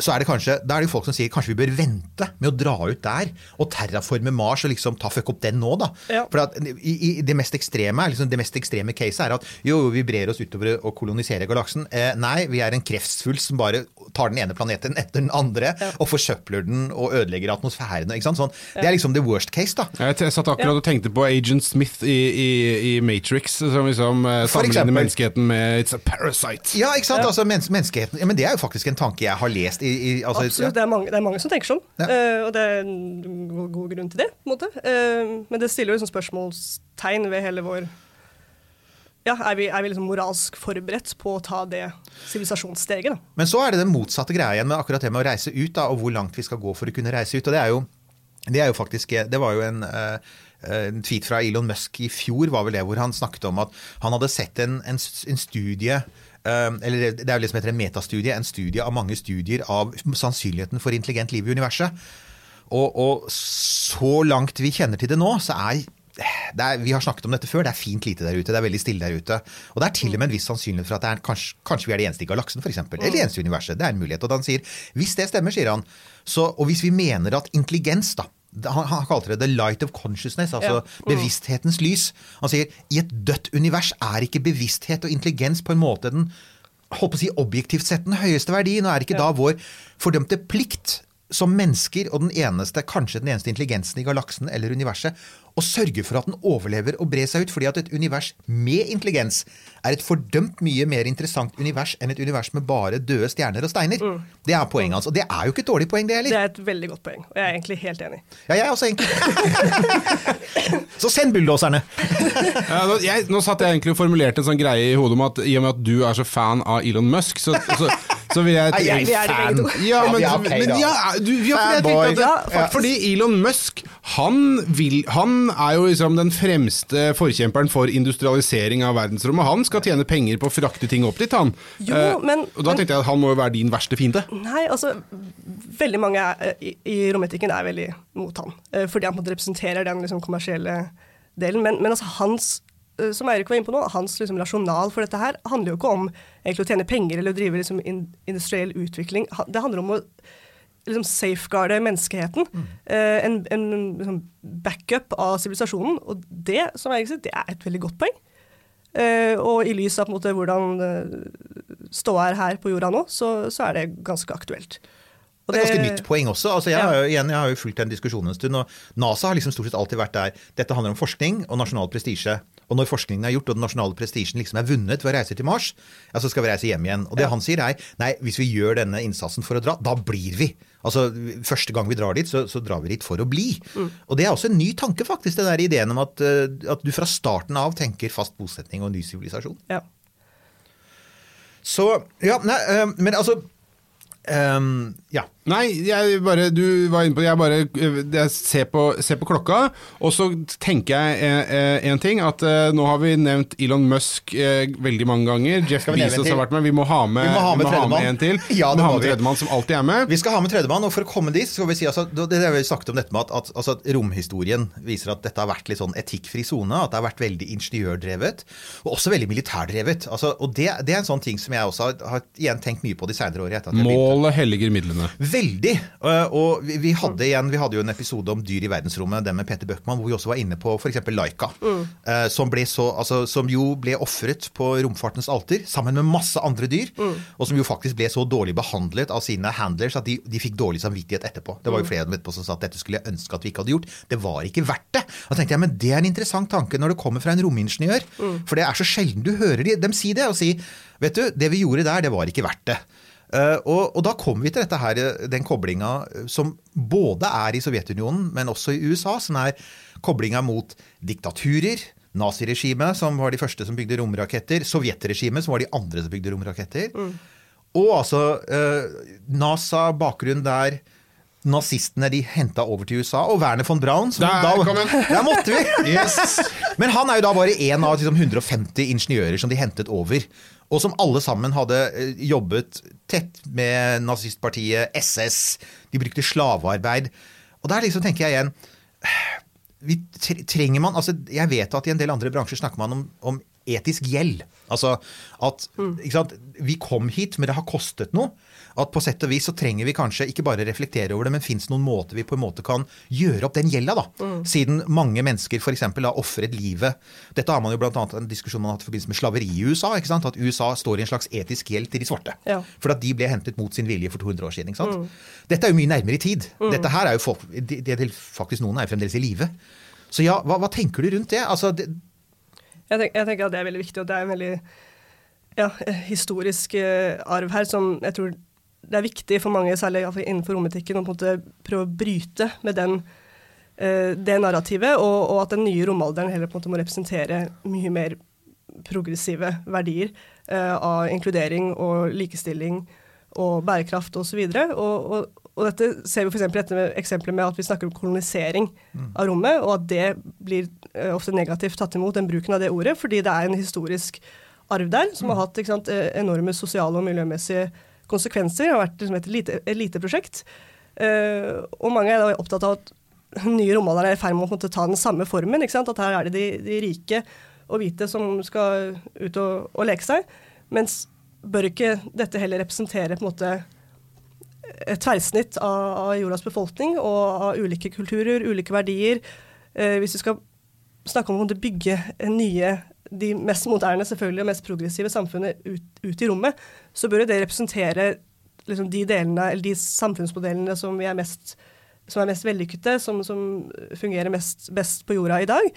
så er det kanskje, da er det jo folk som sier kanskje vi bør vente med å dra ut der og terraforme Mars og liksom ta fuck opp den nå, da. Ja. For at i, i det mest ekstreme liksom, det mest ekstreme caset er at jo, jo, vi brer oss utover og koloniserer galaksen. Eh, nei, vi er en kreftsfull som bare tar den ene planeten etter den andre og forsøpler den og ødelegger atmosfæren. Ikke sant? Sånn, Det er liksom the worst case, da. Jeg, jeg satt akkurat og tenkte på Agent Smith i, i, i Matrix, som liksom eh, sammenligner menneskeheten med It's a parasite. Ja, ikke sant? Altså, mennes menneskeheten ja, Men det er jo faktisk en tanke jeg har lest i, i altså, Absolutt, det er, mange, det er mange som tenker sånn, Ja. Uh, og det er en god, god grunn til det. Eh, men det stiller jo liksom spørsmålstegn ved hele vår ja, Er vi, er vi liksom moralsk forberedt på å ta det sivilisasjonssteget? Men så er det den motsatte greia igjen med akkurat det med å reise ut, da, og hvor langt vi skal gå for å kunne reise ut. og Det er jo, det er jo faktisk Det var jo en, uh, en tweet fra Elon Musk i fjor, var vel det, hvor han snakket om at han hadde sett en, en, en studie eh, eller Det er jo det som heter en metastudie, en studie av mange studier av sannsynligheten for intelligent liv i universet. Og, og så langt vi kjenner til det nå, så er er, vi har snakket om dette før, det er fint lite der ute. Det er veldig stille der ute. Og det er til og med en viss sannsynlighet for at er, kanskje, kanskje vi er det eneste i galaksen, f.eks. Eller det eneste i universet. Det er en mulighet. Og han sier hvis det stemmer, sier han, så, og hvis vi mener at intelligens, da han, han kalte det 'the light of consciousness', altså Ja. Mm. bevissthetens lys. Han sier i et dødt univers er ikke bevissthet og intelligens på en måte den holdt på å si objektivt sett den høyeste verdien, og er ikke da vår fordømte plikt som mennesker og den eneste, kanskje den eneste intelligensen i galaksen eller universet, å sørge for at den overlever og brer seg ut, fordi at et univers med intelligens er et fordømt mye mer interessant univers enn et univers med bare døde stjerner og steiner. Det er poenget hans. Og det er jo ikke et dårlig poeng, det Det er et veldig godt poeng, og jeg er egentlig helt enig. Ja, jeg er også egentlig Så send bulldoserne! Ja, nå, jeg, nå satt jeg egentlig og formulerte en sånn greie i hodet om at i og med at du er så fan av Elon Musk, så, så, så vil jeg Nei, jeg Vi er to. Ja, Ja, men, vi er men ja, du, ja, for jeg Fanboy. at, Ja, Fordi Elon Musk han, vil, han er jo liksom den fremste forkjemperen for industrialisering av verdensrommet. Han skal tjene penger på å frakte ting opp dit, han. Jo, Eh, men- og da tenkte jeg at han må jo være din verste fiende. Nei, altså Veldig mange er, i, i rometikken er veldig mot han. eh, Fordi han på en måte representerer den liksom, kommersielle delen. Men, men altså hans eh, som Eirik var inne på nå, hans liksom, rasjonal for dette her handler jo ikke om egentlig å tjene penger eller å drive liksom, in, industriell utvikling. Det handler om å liksom, safeguarde menneskeheten. Eh, en en liksom, backup av sivilisasjonen. Og det som Eirik sier, det er et veldig godt poeng. Eh, og i lys av på en måte, hvordan uh, ståa er her på jorda nå, så, så er det ganske aktuelt. Og Det er ganske nytt poeng også. Altså, jeg, har jo, igjen, jeg har jo fulgt den diskusjonen en stund. og NASA har liksom stort sett alltid vært der. Dette handler om forskning og nasjonal prestisje. Og når forskningen er gjort og den nasjonale prestisjen liksom er vunnet ved å reise til Mars, ja, så skal vi reise hjem igjen. Og det han sier er nei, hvis vi gjør denne innsatsen for å dra, da blir vi. Altså, Første gang vi drar dit, så, så drar vi dit for å bli. Og det er også en ny tanke, faktisk, den der ideen om at, eh, at du fra starten av tenker fast bosetning og ny sivilisasjon. Ja. Så Ja, nei, eh, men altså um, Ja. Nei, jeg bare, du var inne på det. Jeg bare eh, jeg ser, på, ser på klokka, og så tenker jeg eh, eh, en ting. At eh, nå har vi nevnt Elon Musk eh, veldig mange ganger. Jeff vi Bezos har vært med. Vi må ha med, Vi må ha med tredjemann. en til. Ja, vi må ha med tredjemann som alltid er med. Vi skal ha med tredjemann, og for å komme dit, skal vi si altså, det, det har vi snakket om dette med at, at altså, romhistorien viser at dette har vært litt sånn etikkfri sone. At det har vært veldig ingeniørdrevet, og også veldig militærdrevet. Altså, og det, det er en sånn ting som jeg også har, har igjen tenkt mye på de etter at. Målet helliger midlene. Veldig. øh, Og vi, hadde igjen, vi hadde jo en episode om dyr i verdensrommet, den med Peter Bøckmann, hvor vi også var inne på f.eks. Laika. Mm. Som, ble så, altså, som jo ble ofret på romfartens alter sammen med masse andre dyr. Og som jo faktisk ble så dårlig behandlet av sine handlers at de, de fikk dårlig samvittighet etterpå. Det var jo flere etterpå som sa at dette skulle jeg ønske at vi ikke hadde gjort. Det var ikke verdt det. Da tenkte jeg, men det er en interessant tanke når det kommer fra en romingeniør. For det er så sjelden du hører dem si det. Og si vet du, det vi gjorde der, det var ikke verdt det. Eh, og, og da kommer vi til dette her, den koblinga eh, som både er i Sovjetunionen, men også i USA, som er koblinga mot diktaturer. Naziregimet, som var de første som bygde romraketter. Sovjetregimet, som var de andre som bygde romraketter. Og altså eh, NASA, bakgrunn der. Nazistene de henta over til USA, og Werner von Braun. Som Der da, kom. Der måtte vi! Yes. Men han er jo da bare én av liksom, 150 ingeniører som de hentet over. Og som alle sammen hadde eh, jobbet tett med nazistpartiet, SS. De brukte slavearbeid. Og der liksom tenker jeg igjen vi Trenger man altså Jeg vet at i en del andre bransjer snakker man om, om etisk gjeld. Altså at ikke sant, Vi kom hit, men det har kostet noe. At på sett og vis så trenger vi kanskje ikke bare reflektere over det, men fins noen måter vi på en måte kan gjøre opp den gjelda, da. Siden mange mennesker f.eks. har ofret livet. Dette har man jo annet en diskusjon man har hatt i forbindelse med slaveri i USA. ikke sant? At USA står i en slags etisk gjeld til de svarte. Ja. For at de ble hentet mot sin vilje for 200 år siden. ikke sant? Dette er jo mye nærmere i tid. Dette her er jo folk, de, til faktisk noen er jo fremdeles i live. Så ja, hva, hva tenker du rundt det? Altså, det Jeg, tenker, jeg tenker at det er veldig viktig, og det er en veldig ja, eh, historisk eh, arv her som jeg tror det er viktig for mange, særlig innenfor rommetikken, å på en måte prøve å bryte med den, eh, det narrativet, og, og at den nye romalderen heller på en måte må representere mye mer progressive verdier eh, av inkludering og likestilling og bærekraft osv. Og, og, og dette ser vi for dette med eksempelet med at vi snakker om kolonisering av rommet, og at det blir eh, ofte negativt tatt imot, den bruken av det ordet, fordi det er en historisk arv der som har hatt sant, eh, enorme sosiale og miljømessige konsekvenser. Det har vært liksom, et lite prosjekt. og mange er da opptatt av at nye romalderen er i ferd med å ta den samme formen. At her er det de, de rike og hvite som skal ut og, og leke seg. Mens bør ikke dette heller representere på en måte et tverrsnitt av, av jordas befolkning og av ulike kulturer, ulike verdier. Uh, hvis vi skal snakke om å bygge nye, de mest moderne selvfølgelig, og mest progressive samfunnet ut, ut i rommet, så bør det representere liksom, de delene, eller de samfunnsmodellene som, vi er, mest, som er mest vellykkede, som, som fungerer mest, best på jorda i dag.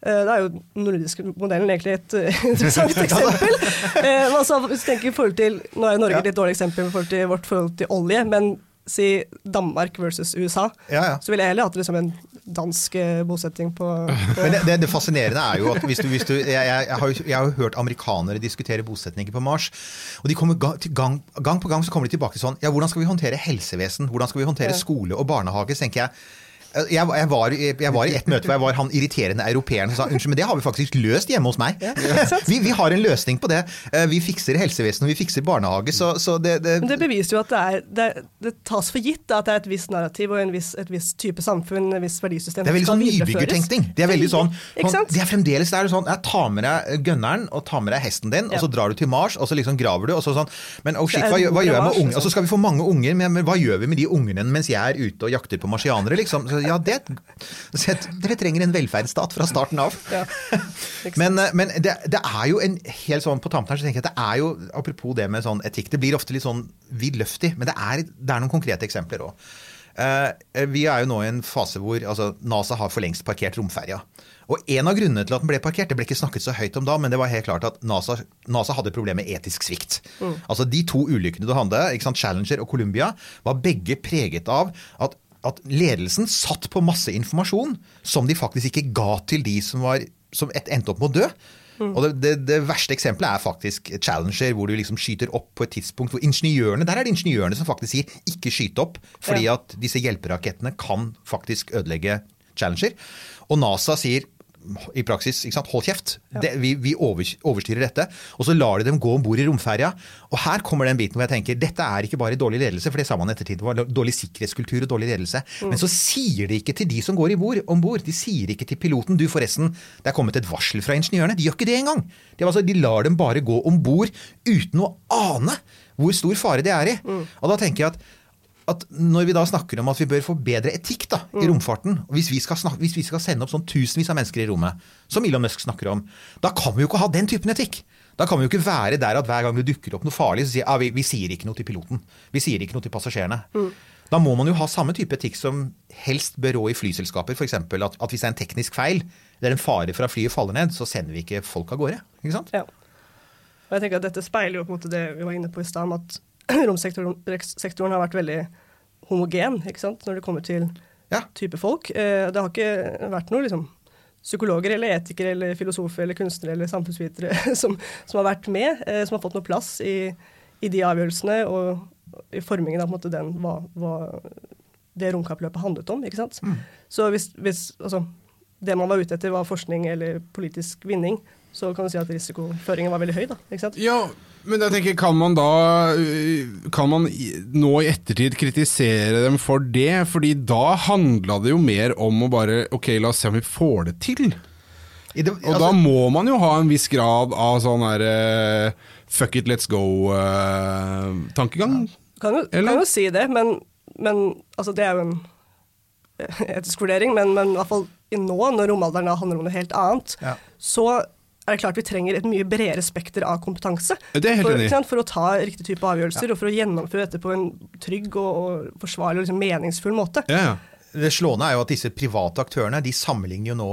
Eh, Da er jo den nordiske modellen egentlig et eh, interessant eksempel. Eh, men altså, hvis du tenker i forhold til, Nå er jo Norge et litt dårlig eksempel i forhold til vårt forhold til olje, men si Danmark versus USA, Ja, ja. så ville jeg heller hatt liksom en dansk eh, bosetting på, på Men det, det, det fascinerende er jo at hvis du, hvis du jeg, jeg, jeg, har jo, jeg har jo hørt amerikanere diskutere bosetninger på Mars. Og de kommer ga- gang, gang på gang så kommer de tilbake til sånn Ja, hvordan skal vi håndtere helsevesen? Hvordan skal vi håndtere skole og barnehage? Så tenker jeg jeg, jeg, var, jeg var i et møte hvor jeg var han irriterende europeeren som sa unnskyld, men det har vi faktisk løst hjemme hos meg. vi, vi har en løsning på det. Eh, Vi fikser helsevesen og vi fikser barnehage. Så, så det, det, Men det beviser jo at det, er, det, det tas for gitt da, at det er et visst narrativ og en viss, et visst type samfunn, et visst verdisystem. Det er veldig sånn nybyggertenkning. Det er veldig sånn, Ikke det er fremdeles det er sånn, jeg tar med deg gunneren og tar med deg hesten din, og så drar du til Mars, og så liksom graver du, og så sånn Men oh shit, hva, hva gjør jeg med unger? Og så skal vi få mange unger, men, men hva gjør vi med de ungene mens jeg er ute og jakter på marsianere, liksom? Ja, det Dere trenger en velferdsstat fra starten av. Ja. Men, eh, men det, det er jo en helt sånn på tampen her så tenker jeg at det er jo, apropos det med sånn etikk, det blir ofte litt sånn vidløftig, men det er, det er noen konkrete eksempler òg. vi er jo nå i en fase hvor altså, NASA har for lengst parkert romferja. Og en av grunnene til at den ble parkert, det ble ikke snakket så høyt om da, men det var helt klart at NASA, NASA hadde problemer med etisk svikt. Altså De to ulykkene du hadde, ikke sant, Challenger og Columbia, var begge preget av at at ledelsen satt på masse informasjon som de faktisk ikke ga til de som, var, som et, endte opp med å dø. Og det, det, det verste eksempelet er faktisk Challenger, hvor du liksom skyter opp på et tidspunkt hvor ingeniørene Der er det ingeniørene som faktisk sier 'ikke skyt opp', fordi Ja. at disse hjelperakettene kan faktisk ødelegge Challenger. Og NASA sier i praksis ikke sant, hold kjeft, det, vi, vi over, overstyrer dette. Og så lar de dem gå om bord i romferja. Og her kommer den biten hvor jeg tenker dette er ikke bare dårlig ledelse, for det sa man ettertid, det var dårlig sikkerhetskultur og dårlig ledelse. Men så sier de ikke til de som går om bord. De sier ikke til piloten du forresten, det er kommet et varsel fra ingeniørene. De gjør ikke det engang. De, altså, de lar dem bare gå om bord uten å ane hvor stor fare det er i. Og da tenker jeg at at når vi da snakker om at vi bør få bedre etikk da, i romfarten hvis vi, skal snakke, hvis vi skal sende opp sånn tusenvis av mennesker i rommet, som Elon Musk snakker om, da kan vi jo ikke ha den typen etikk. Da kan vi jo ikke være der at hver gang det dukker opp noe farlig, så sier ah, vi, vi sier ikke noe til piloten. Vi sier ikke noe til passasjerene. Da må man jo ha samme type etikk som helst bør rå i flyselskaper. F.eks. At, at hvis det er en teknisk feil, det er en fare for at flyet faller ned, så sender vi ikke folk av gårde. Ikke sant? Ja. Og jeg tenker at Dette speiler jo på en måte det vi var inne på i stad, at romsektoren sektoren har vært veldig homogen ikke sant? når det kommer til Ja. type folk. Eh, Det har ikke vært noen liksom, psykologer eller etikere eller filosofer eller kunstnere eller samfunnsvitere som, som har vært med, eh, som har fått noe plass i, i de avgjørelsene og i formingen av måte, den, hva, hva det romkappløpet handlet om. ikke sant? Så hvis, hvis altså, det man var ute etter var forskning eller politisk vinning, så kan du si at risikoføringen var veldig høy. da, ikke sant? Ja, men jeg tenker, kan man da øh, Kan man nå i ettertid kritisere dem for det? Fordi da handla det jo mer om å bare Ok, la oss se om vi får det til. I det, Og da må man jo ha en viss grad av sånn her fuck it, let's go-tankegang. Kan jo, kan jo si det, men, men altså, det er jo en eh, etisk vurdering. Men, men i hvert fall nå, når romalderen handler om noe helt annet, Ja. så er det klart vi trenger et mye bredere spekter av kompetanse. Det er helt for, enig sant, for å ta riktig type avgjørelser, og for å gjennomføre dette på en trygg og, og forsvarlig og liksom meningsfull måte. Ja, ja. Det slående er jo at disse private aktørene de sammenligner jo nå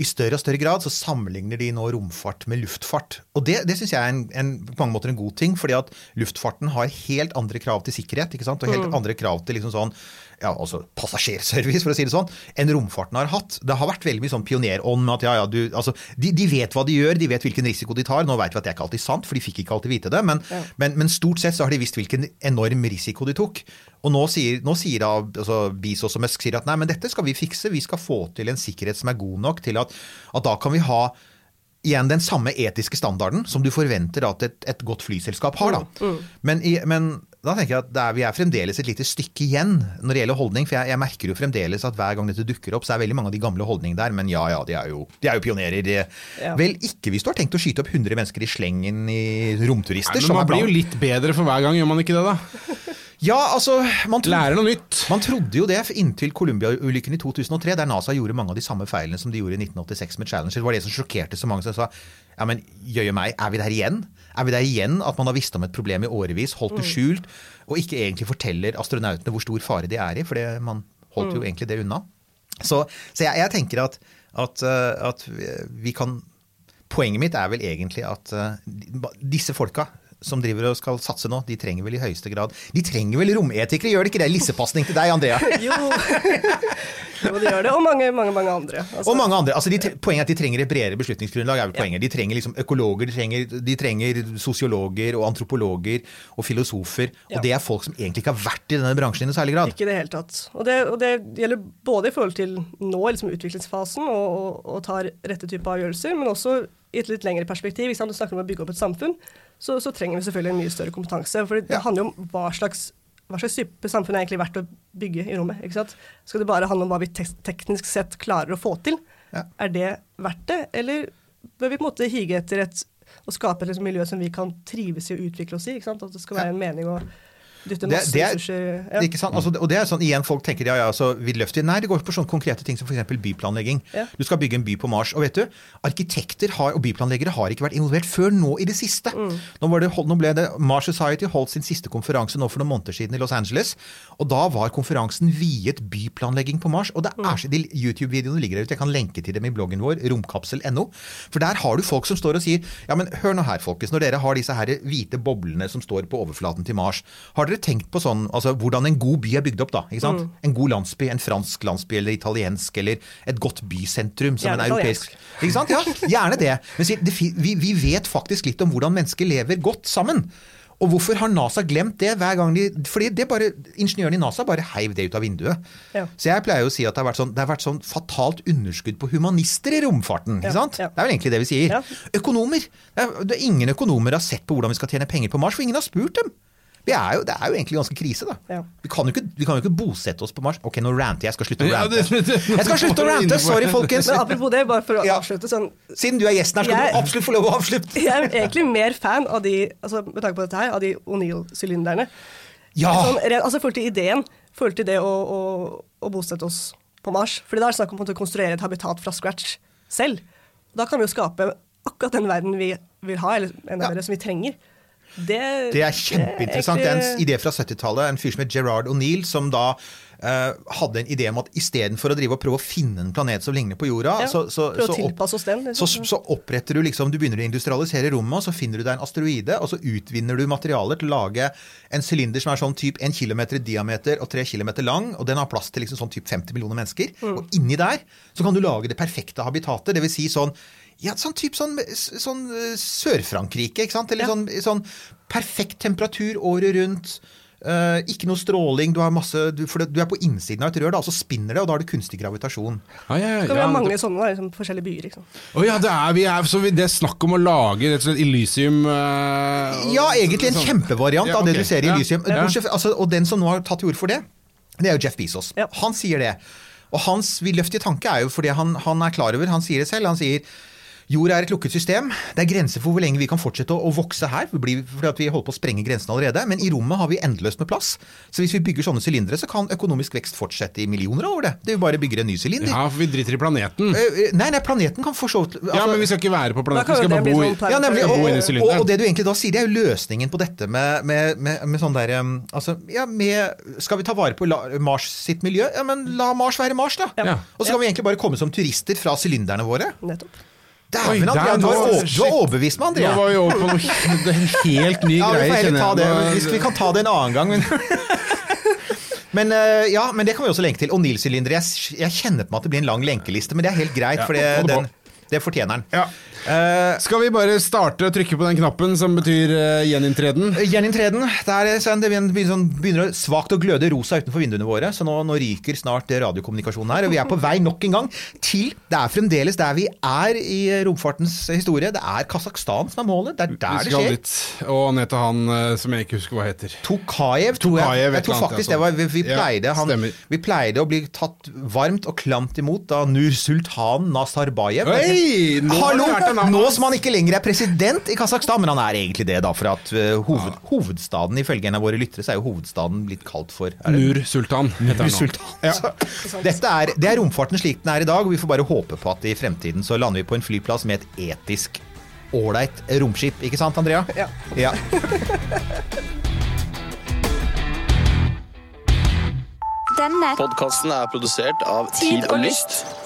i større og større grad så sammenligner de nå romfart med luftfart. Og det, det syns jeg er en, en, på mange måter en god ting, fordi at luftfarten har helt andre krav til sikkerhet ikke sant? og helt andre krav til liksom sånn, ja, altså passasjerservice, for å si det sånn, enn romfarten har hatt. Det har vært veldig mye sånn pionerånd med at ja, ja, du, altså, de, de vet hva de gjør, de vet hvilken risiko de tar. Nå vet vi at det er ikke alltid sant, for de fikk ikke alltid vite det, men, men, men stort sett så har de visst hvilken enorm risiko de tok. Og nå sier, nå sier da altså Bezos og Musk sier at nei, men dette skal vi fikse, vi skal få til en sikkerhet som er god nok til at, at da kan vi ha igjen den samme etiske standarden som du forventer at et, et godt flyselskap har. Da. Men, i, men da tenker jeg at det er, vi er fremdeles et lite stykke igjen når det gjelder holdning. For jeg, jeg merker jo fremdeles at hver gang dette dukker opp, så er veldig mange av de gamle holdningene der. Men ja ja, de er jo, de er jo pionerer. De, Ja. Vel ikke hvis du har tenkt å skyte opp 100 mennesker i slengen i romturister. Nei, som men man er blir jo litt bedre for hver gang, gjør man ikke det da? Ja, altså man trodde, Lære noe nytt. man trodde jo det inntil Columbia-ulykken i 2003, der NASA gjorde mange av de samme feilene som de gjorde i 1986 med Challenger. Det var det som sjokkerte så mange som sa ja, men jøye meg, er vi der igjen? Er vi der igjen at man har visst om et problem i årevis, holdt det skjult, og ikke egentlig forteller astronautene hvor stor fare de er i, for det- man holdt jo egentlig det unna. Så, så jeg, jeg tenker at, at, uh, at vi kan Poenget mitt er vel egentlig at uh, disse folka som driver og skal satse nå, de trenger vel i høyeste grad De trenger vel rometikere, gjør det ikke det? Lissepasning til deg, Andrea. Jo. jo, de gjør det. Og mange, mange, mange andre. Altså, Og mange andre. Altså, de, poenget er at de trenger et bredere beslutningsgrunnlag. er vel poenget. De trenger liksom økologer, de trenger, de trenger sosiologer og antropologer og filosofer. Ja. Og det er folk som egentlig ikke har vært i denne bransjen i noe særlig grad. Ikke i det hele tatt. Og det, og det gjelder både i forhold til nå, liksom utviklingsfasen, og, og, og tar rette type avgjørelser, men også i et litt lengre perspektiv. Du snakker om å bygge opp et samfunn, så, så trenger vi selvfølgelig en mye større kompetanse. For det Ja. handler jo om hva slags, hva slags type samfunn er egentlig verdt å bygge i rommet. ikke sant? Skal det bare handle om hva vi tek teknisk sett klarer å få til? Ja. Er det verdt det, eller bør vi på en måte hige etter et å skape et liksom, miljø som vi kan trives i og utvikle oss i? ikke sant? At det skal være en mening å dytte Det- masse det er- ressurser ja. Ikke sant? Altså, og det er sånn, igjen Folk tenker ja, ja, så vidløftig. Nei, det går på sånne konkrete ting som f.eks. byplanlegging. Ja. Du skal bygge en by på Mars. Og vet du, arkitekter har, og byplanleggere har ikke vært involvert før nå i det siste. Mm. Nå, var det, nå ble det Mars Society holdt sin siste konferanse nå for noen måneder siden i Los Angeles. Og da var konferansen viet byplanlegging på Mars. Og det Mm. er så, de YouTube-videoene ligger der ute. Jeg kan lenke til dem i bloggen vår, romkapsel.no. For der har du folk som står og sier Ja, men hør nå her, folkens. Når dere har disse her hvite boblene som står på overflaten til Mars, har dere tenkt på sånn altså hvordan en god by er bygd opp, da? ikke sant? Mm. En god landsby, en fransk landsby eller italiensk, eller et godt bysentrum som Gjerne en europeisk Ikke sant? Ja, gjerne det. Men det, vi, vi vet faktisk litt om hvordan mennesker lever godt sammen. Og hvorfor har NASA glemt det hver gang de Fordi det bare, ingeniøren i NASA bare heiv det ut av vinduet. Ja. Så jeg pleier jo å si at det har vært sånn, det har vært sånn fatalt underskudd på humanister i romfarten. Ja, ja. Det er vel egentlig det vi sier. Økonomer. Det er, det er ingen økonomer har sett på hvordan vi skal tjene penger på Mars, for ingen har spurt dem. Vi er jo, det er jo egentlig ganske krise, da. Ja. Vi, kan jo ikke, vi kan jo ikke bosette oss på Mars. Ok, nå ranter jeg. Jeg skal slutte å rante. Jeg skal slutte å rante! Sorry, folkens. Men apropos det, bare for å avslutte sånn Siden du er gjesten her, skal Jeg- du absolutt få lov å avslutte. Jeg er egentlig mer fan av de altså med tanke på dette her, av de O'Neill-sylinderne. Ja! Sånn, altså, I forhold til ideen, i forhold til det å, å, å bosette oss på Mars. Fordi da er det snakk om å konstruere et habitat fra scratch selv. Da kan vi jo skape akkurat den verden vi vil ha, eller enda Ja. mer som vi trenger. Det, Det er kjempeinteressant. Det er en idé fra 70-tallet. En fyr som het Gerard O'Neill, som da eh, hadde en idé om at istedenfor å drive og prøve å finne en planet som ligner på jorda, Ja, så, så, så, opp, den, liksom. så oppretter du liksom Du begynner å industrialisere rommet, og så finner du deg en asteroide, og så utvinner du materialer til å lage en sylinder som er sånn typ 1 km i diameter og 3 km lang, og den har plass til liksom sånn typ 50 millioner mennesker. Mm. Og inni der så kan du lage det perfekte habitatet, dvs. Si sånn ja, sånn typ sånn, sånn eh, Sør-Frankrike, ikke sant? Eller Ja. sånn, sånn perfekt temperatur året rundt. Uh, ikke noe stråling, du, har masse, du, for det- du er på innsiden av et rør, da, og så spinner det, og da har du kunstig gravitasjon. Ja, ja, ja, vi ja, ha mange det- sånne da, liksom, forskjellige byer? Liksom. Å ja, det er, vi er, så vi, det er snakk om å lage rett og slett Elysium uh, Ja, egentlig en sånn. kjempevariant Ja, av det du ser i Ja. Elysium. Ja. Bortsett, altså, og den som nå har tatt til orde for det, det er jo Jeff Bezos. Ja. Han sier det. Og hans vidløftige tanke er jo fordi han, han er klar over, han sier det selv, han sier Jorda er et lukket system. Det er grenser for hvor lenge vi kan fortsette å, å vokse her. Vi fordi at vi holder på å sprenge grensene allerede. Men i rommet har vi endeløst med plass. Så hvis vi bygger sånne sylindere, så kan økonomisk vekst fortsette i millioner over det. Det er jo bare bygger en ny sylinder. Ja, for vi driter i planeten. Uh, Nei, nei, planeten kan for så vidt Ja, altså- men vi skal ikke være på planeten, vi skal bare bo i ja, nemlig. og, Og, og, og det du egentlig da sier, det er jo løsningen på dette med, med, med, med sånn der um, altså, ja, med, Skal vi ta vare på la, Mars sitt miljø? Ja, men la Mars være Mars, da. Ja. Og så kan vi egentlig bare komme som turister fra sylinderne våre. Nettopp. Dæven, Andrea, du har, overbevist meg, Nå var vi over på noe en helt ny Ja, greie, ta det. Vi kan ta det en annen gang. Men, men, eh, ja, men det kan vi også lenke til. Og Nils-sylindere. Jeg, jeg kjenner på meg at det blir en lang lenkeliste, men det er helt greit, for det, den, det fortjener den. Ja. Eh, Skal vi bare starte å trykke på den knappen som betyr uh, gjeninntreden? Gjeninntreden. Der er sånn, det begynner, sånn, begynner svakt å gløde rosa utenfor vinduene våre, så nå, nå ryker snart radiokommunikasjonen her. Og vi er på vei nok en gang til Det er fremdeles der vi er i romfartens historie. Det er Kasakhstan som er målet. Det er der det skjer. dit. Og ned til han eh, som jeg ikke husker hva heter. Tokayev, tror jeg. Tokayev, jeg tror faktisk det var, vi, vi. Ja, pleide, han, stemmer. vi pleide å bli tatt varmt og klamt imot av Nur Sultan Nazarbayev. Oi, nå har Hallo! du deg Nå som han ikke lenger er president i Kasakhstan, men han er egentlig det, da, for at uh, hoved, hovedstaden, ifølge en av våre lyttere, så er jo hovedstaden blitt kalt for er Nur Sultan Nur han nå. Sultan. Ja. Dette er, det er romfarten slik den er i dag, og vi får bare håpe på at i fremtiden så lander vi på en flyplass med et etisk ålreit romskip. Ikke sant, Andrea? Ja. ja. Denne Podkasten er produsert av Tid og. Lyst.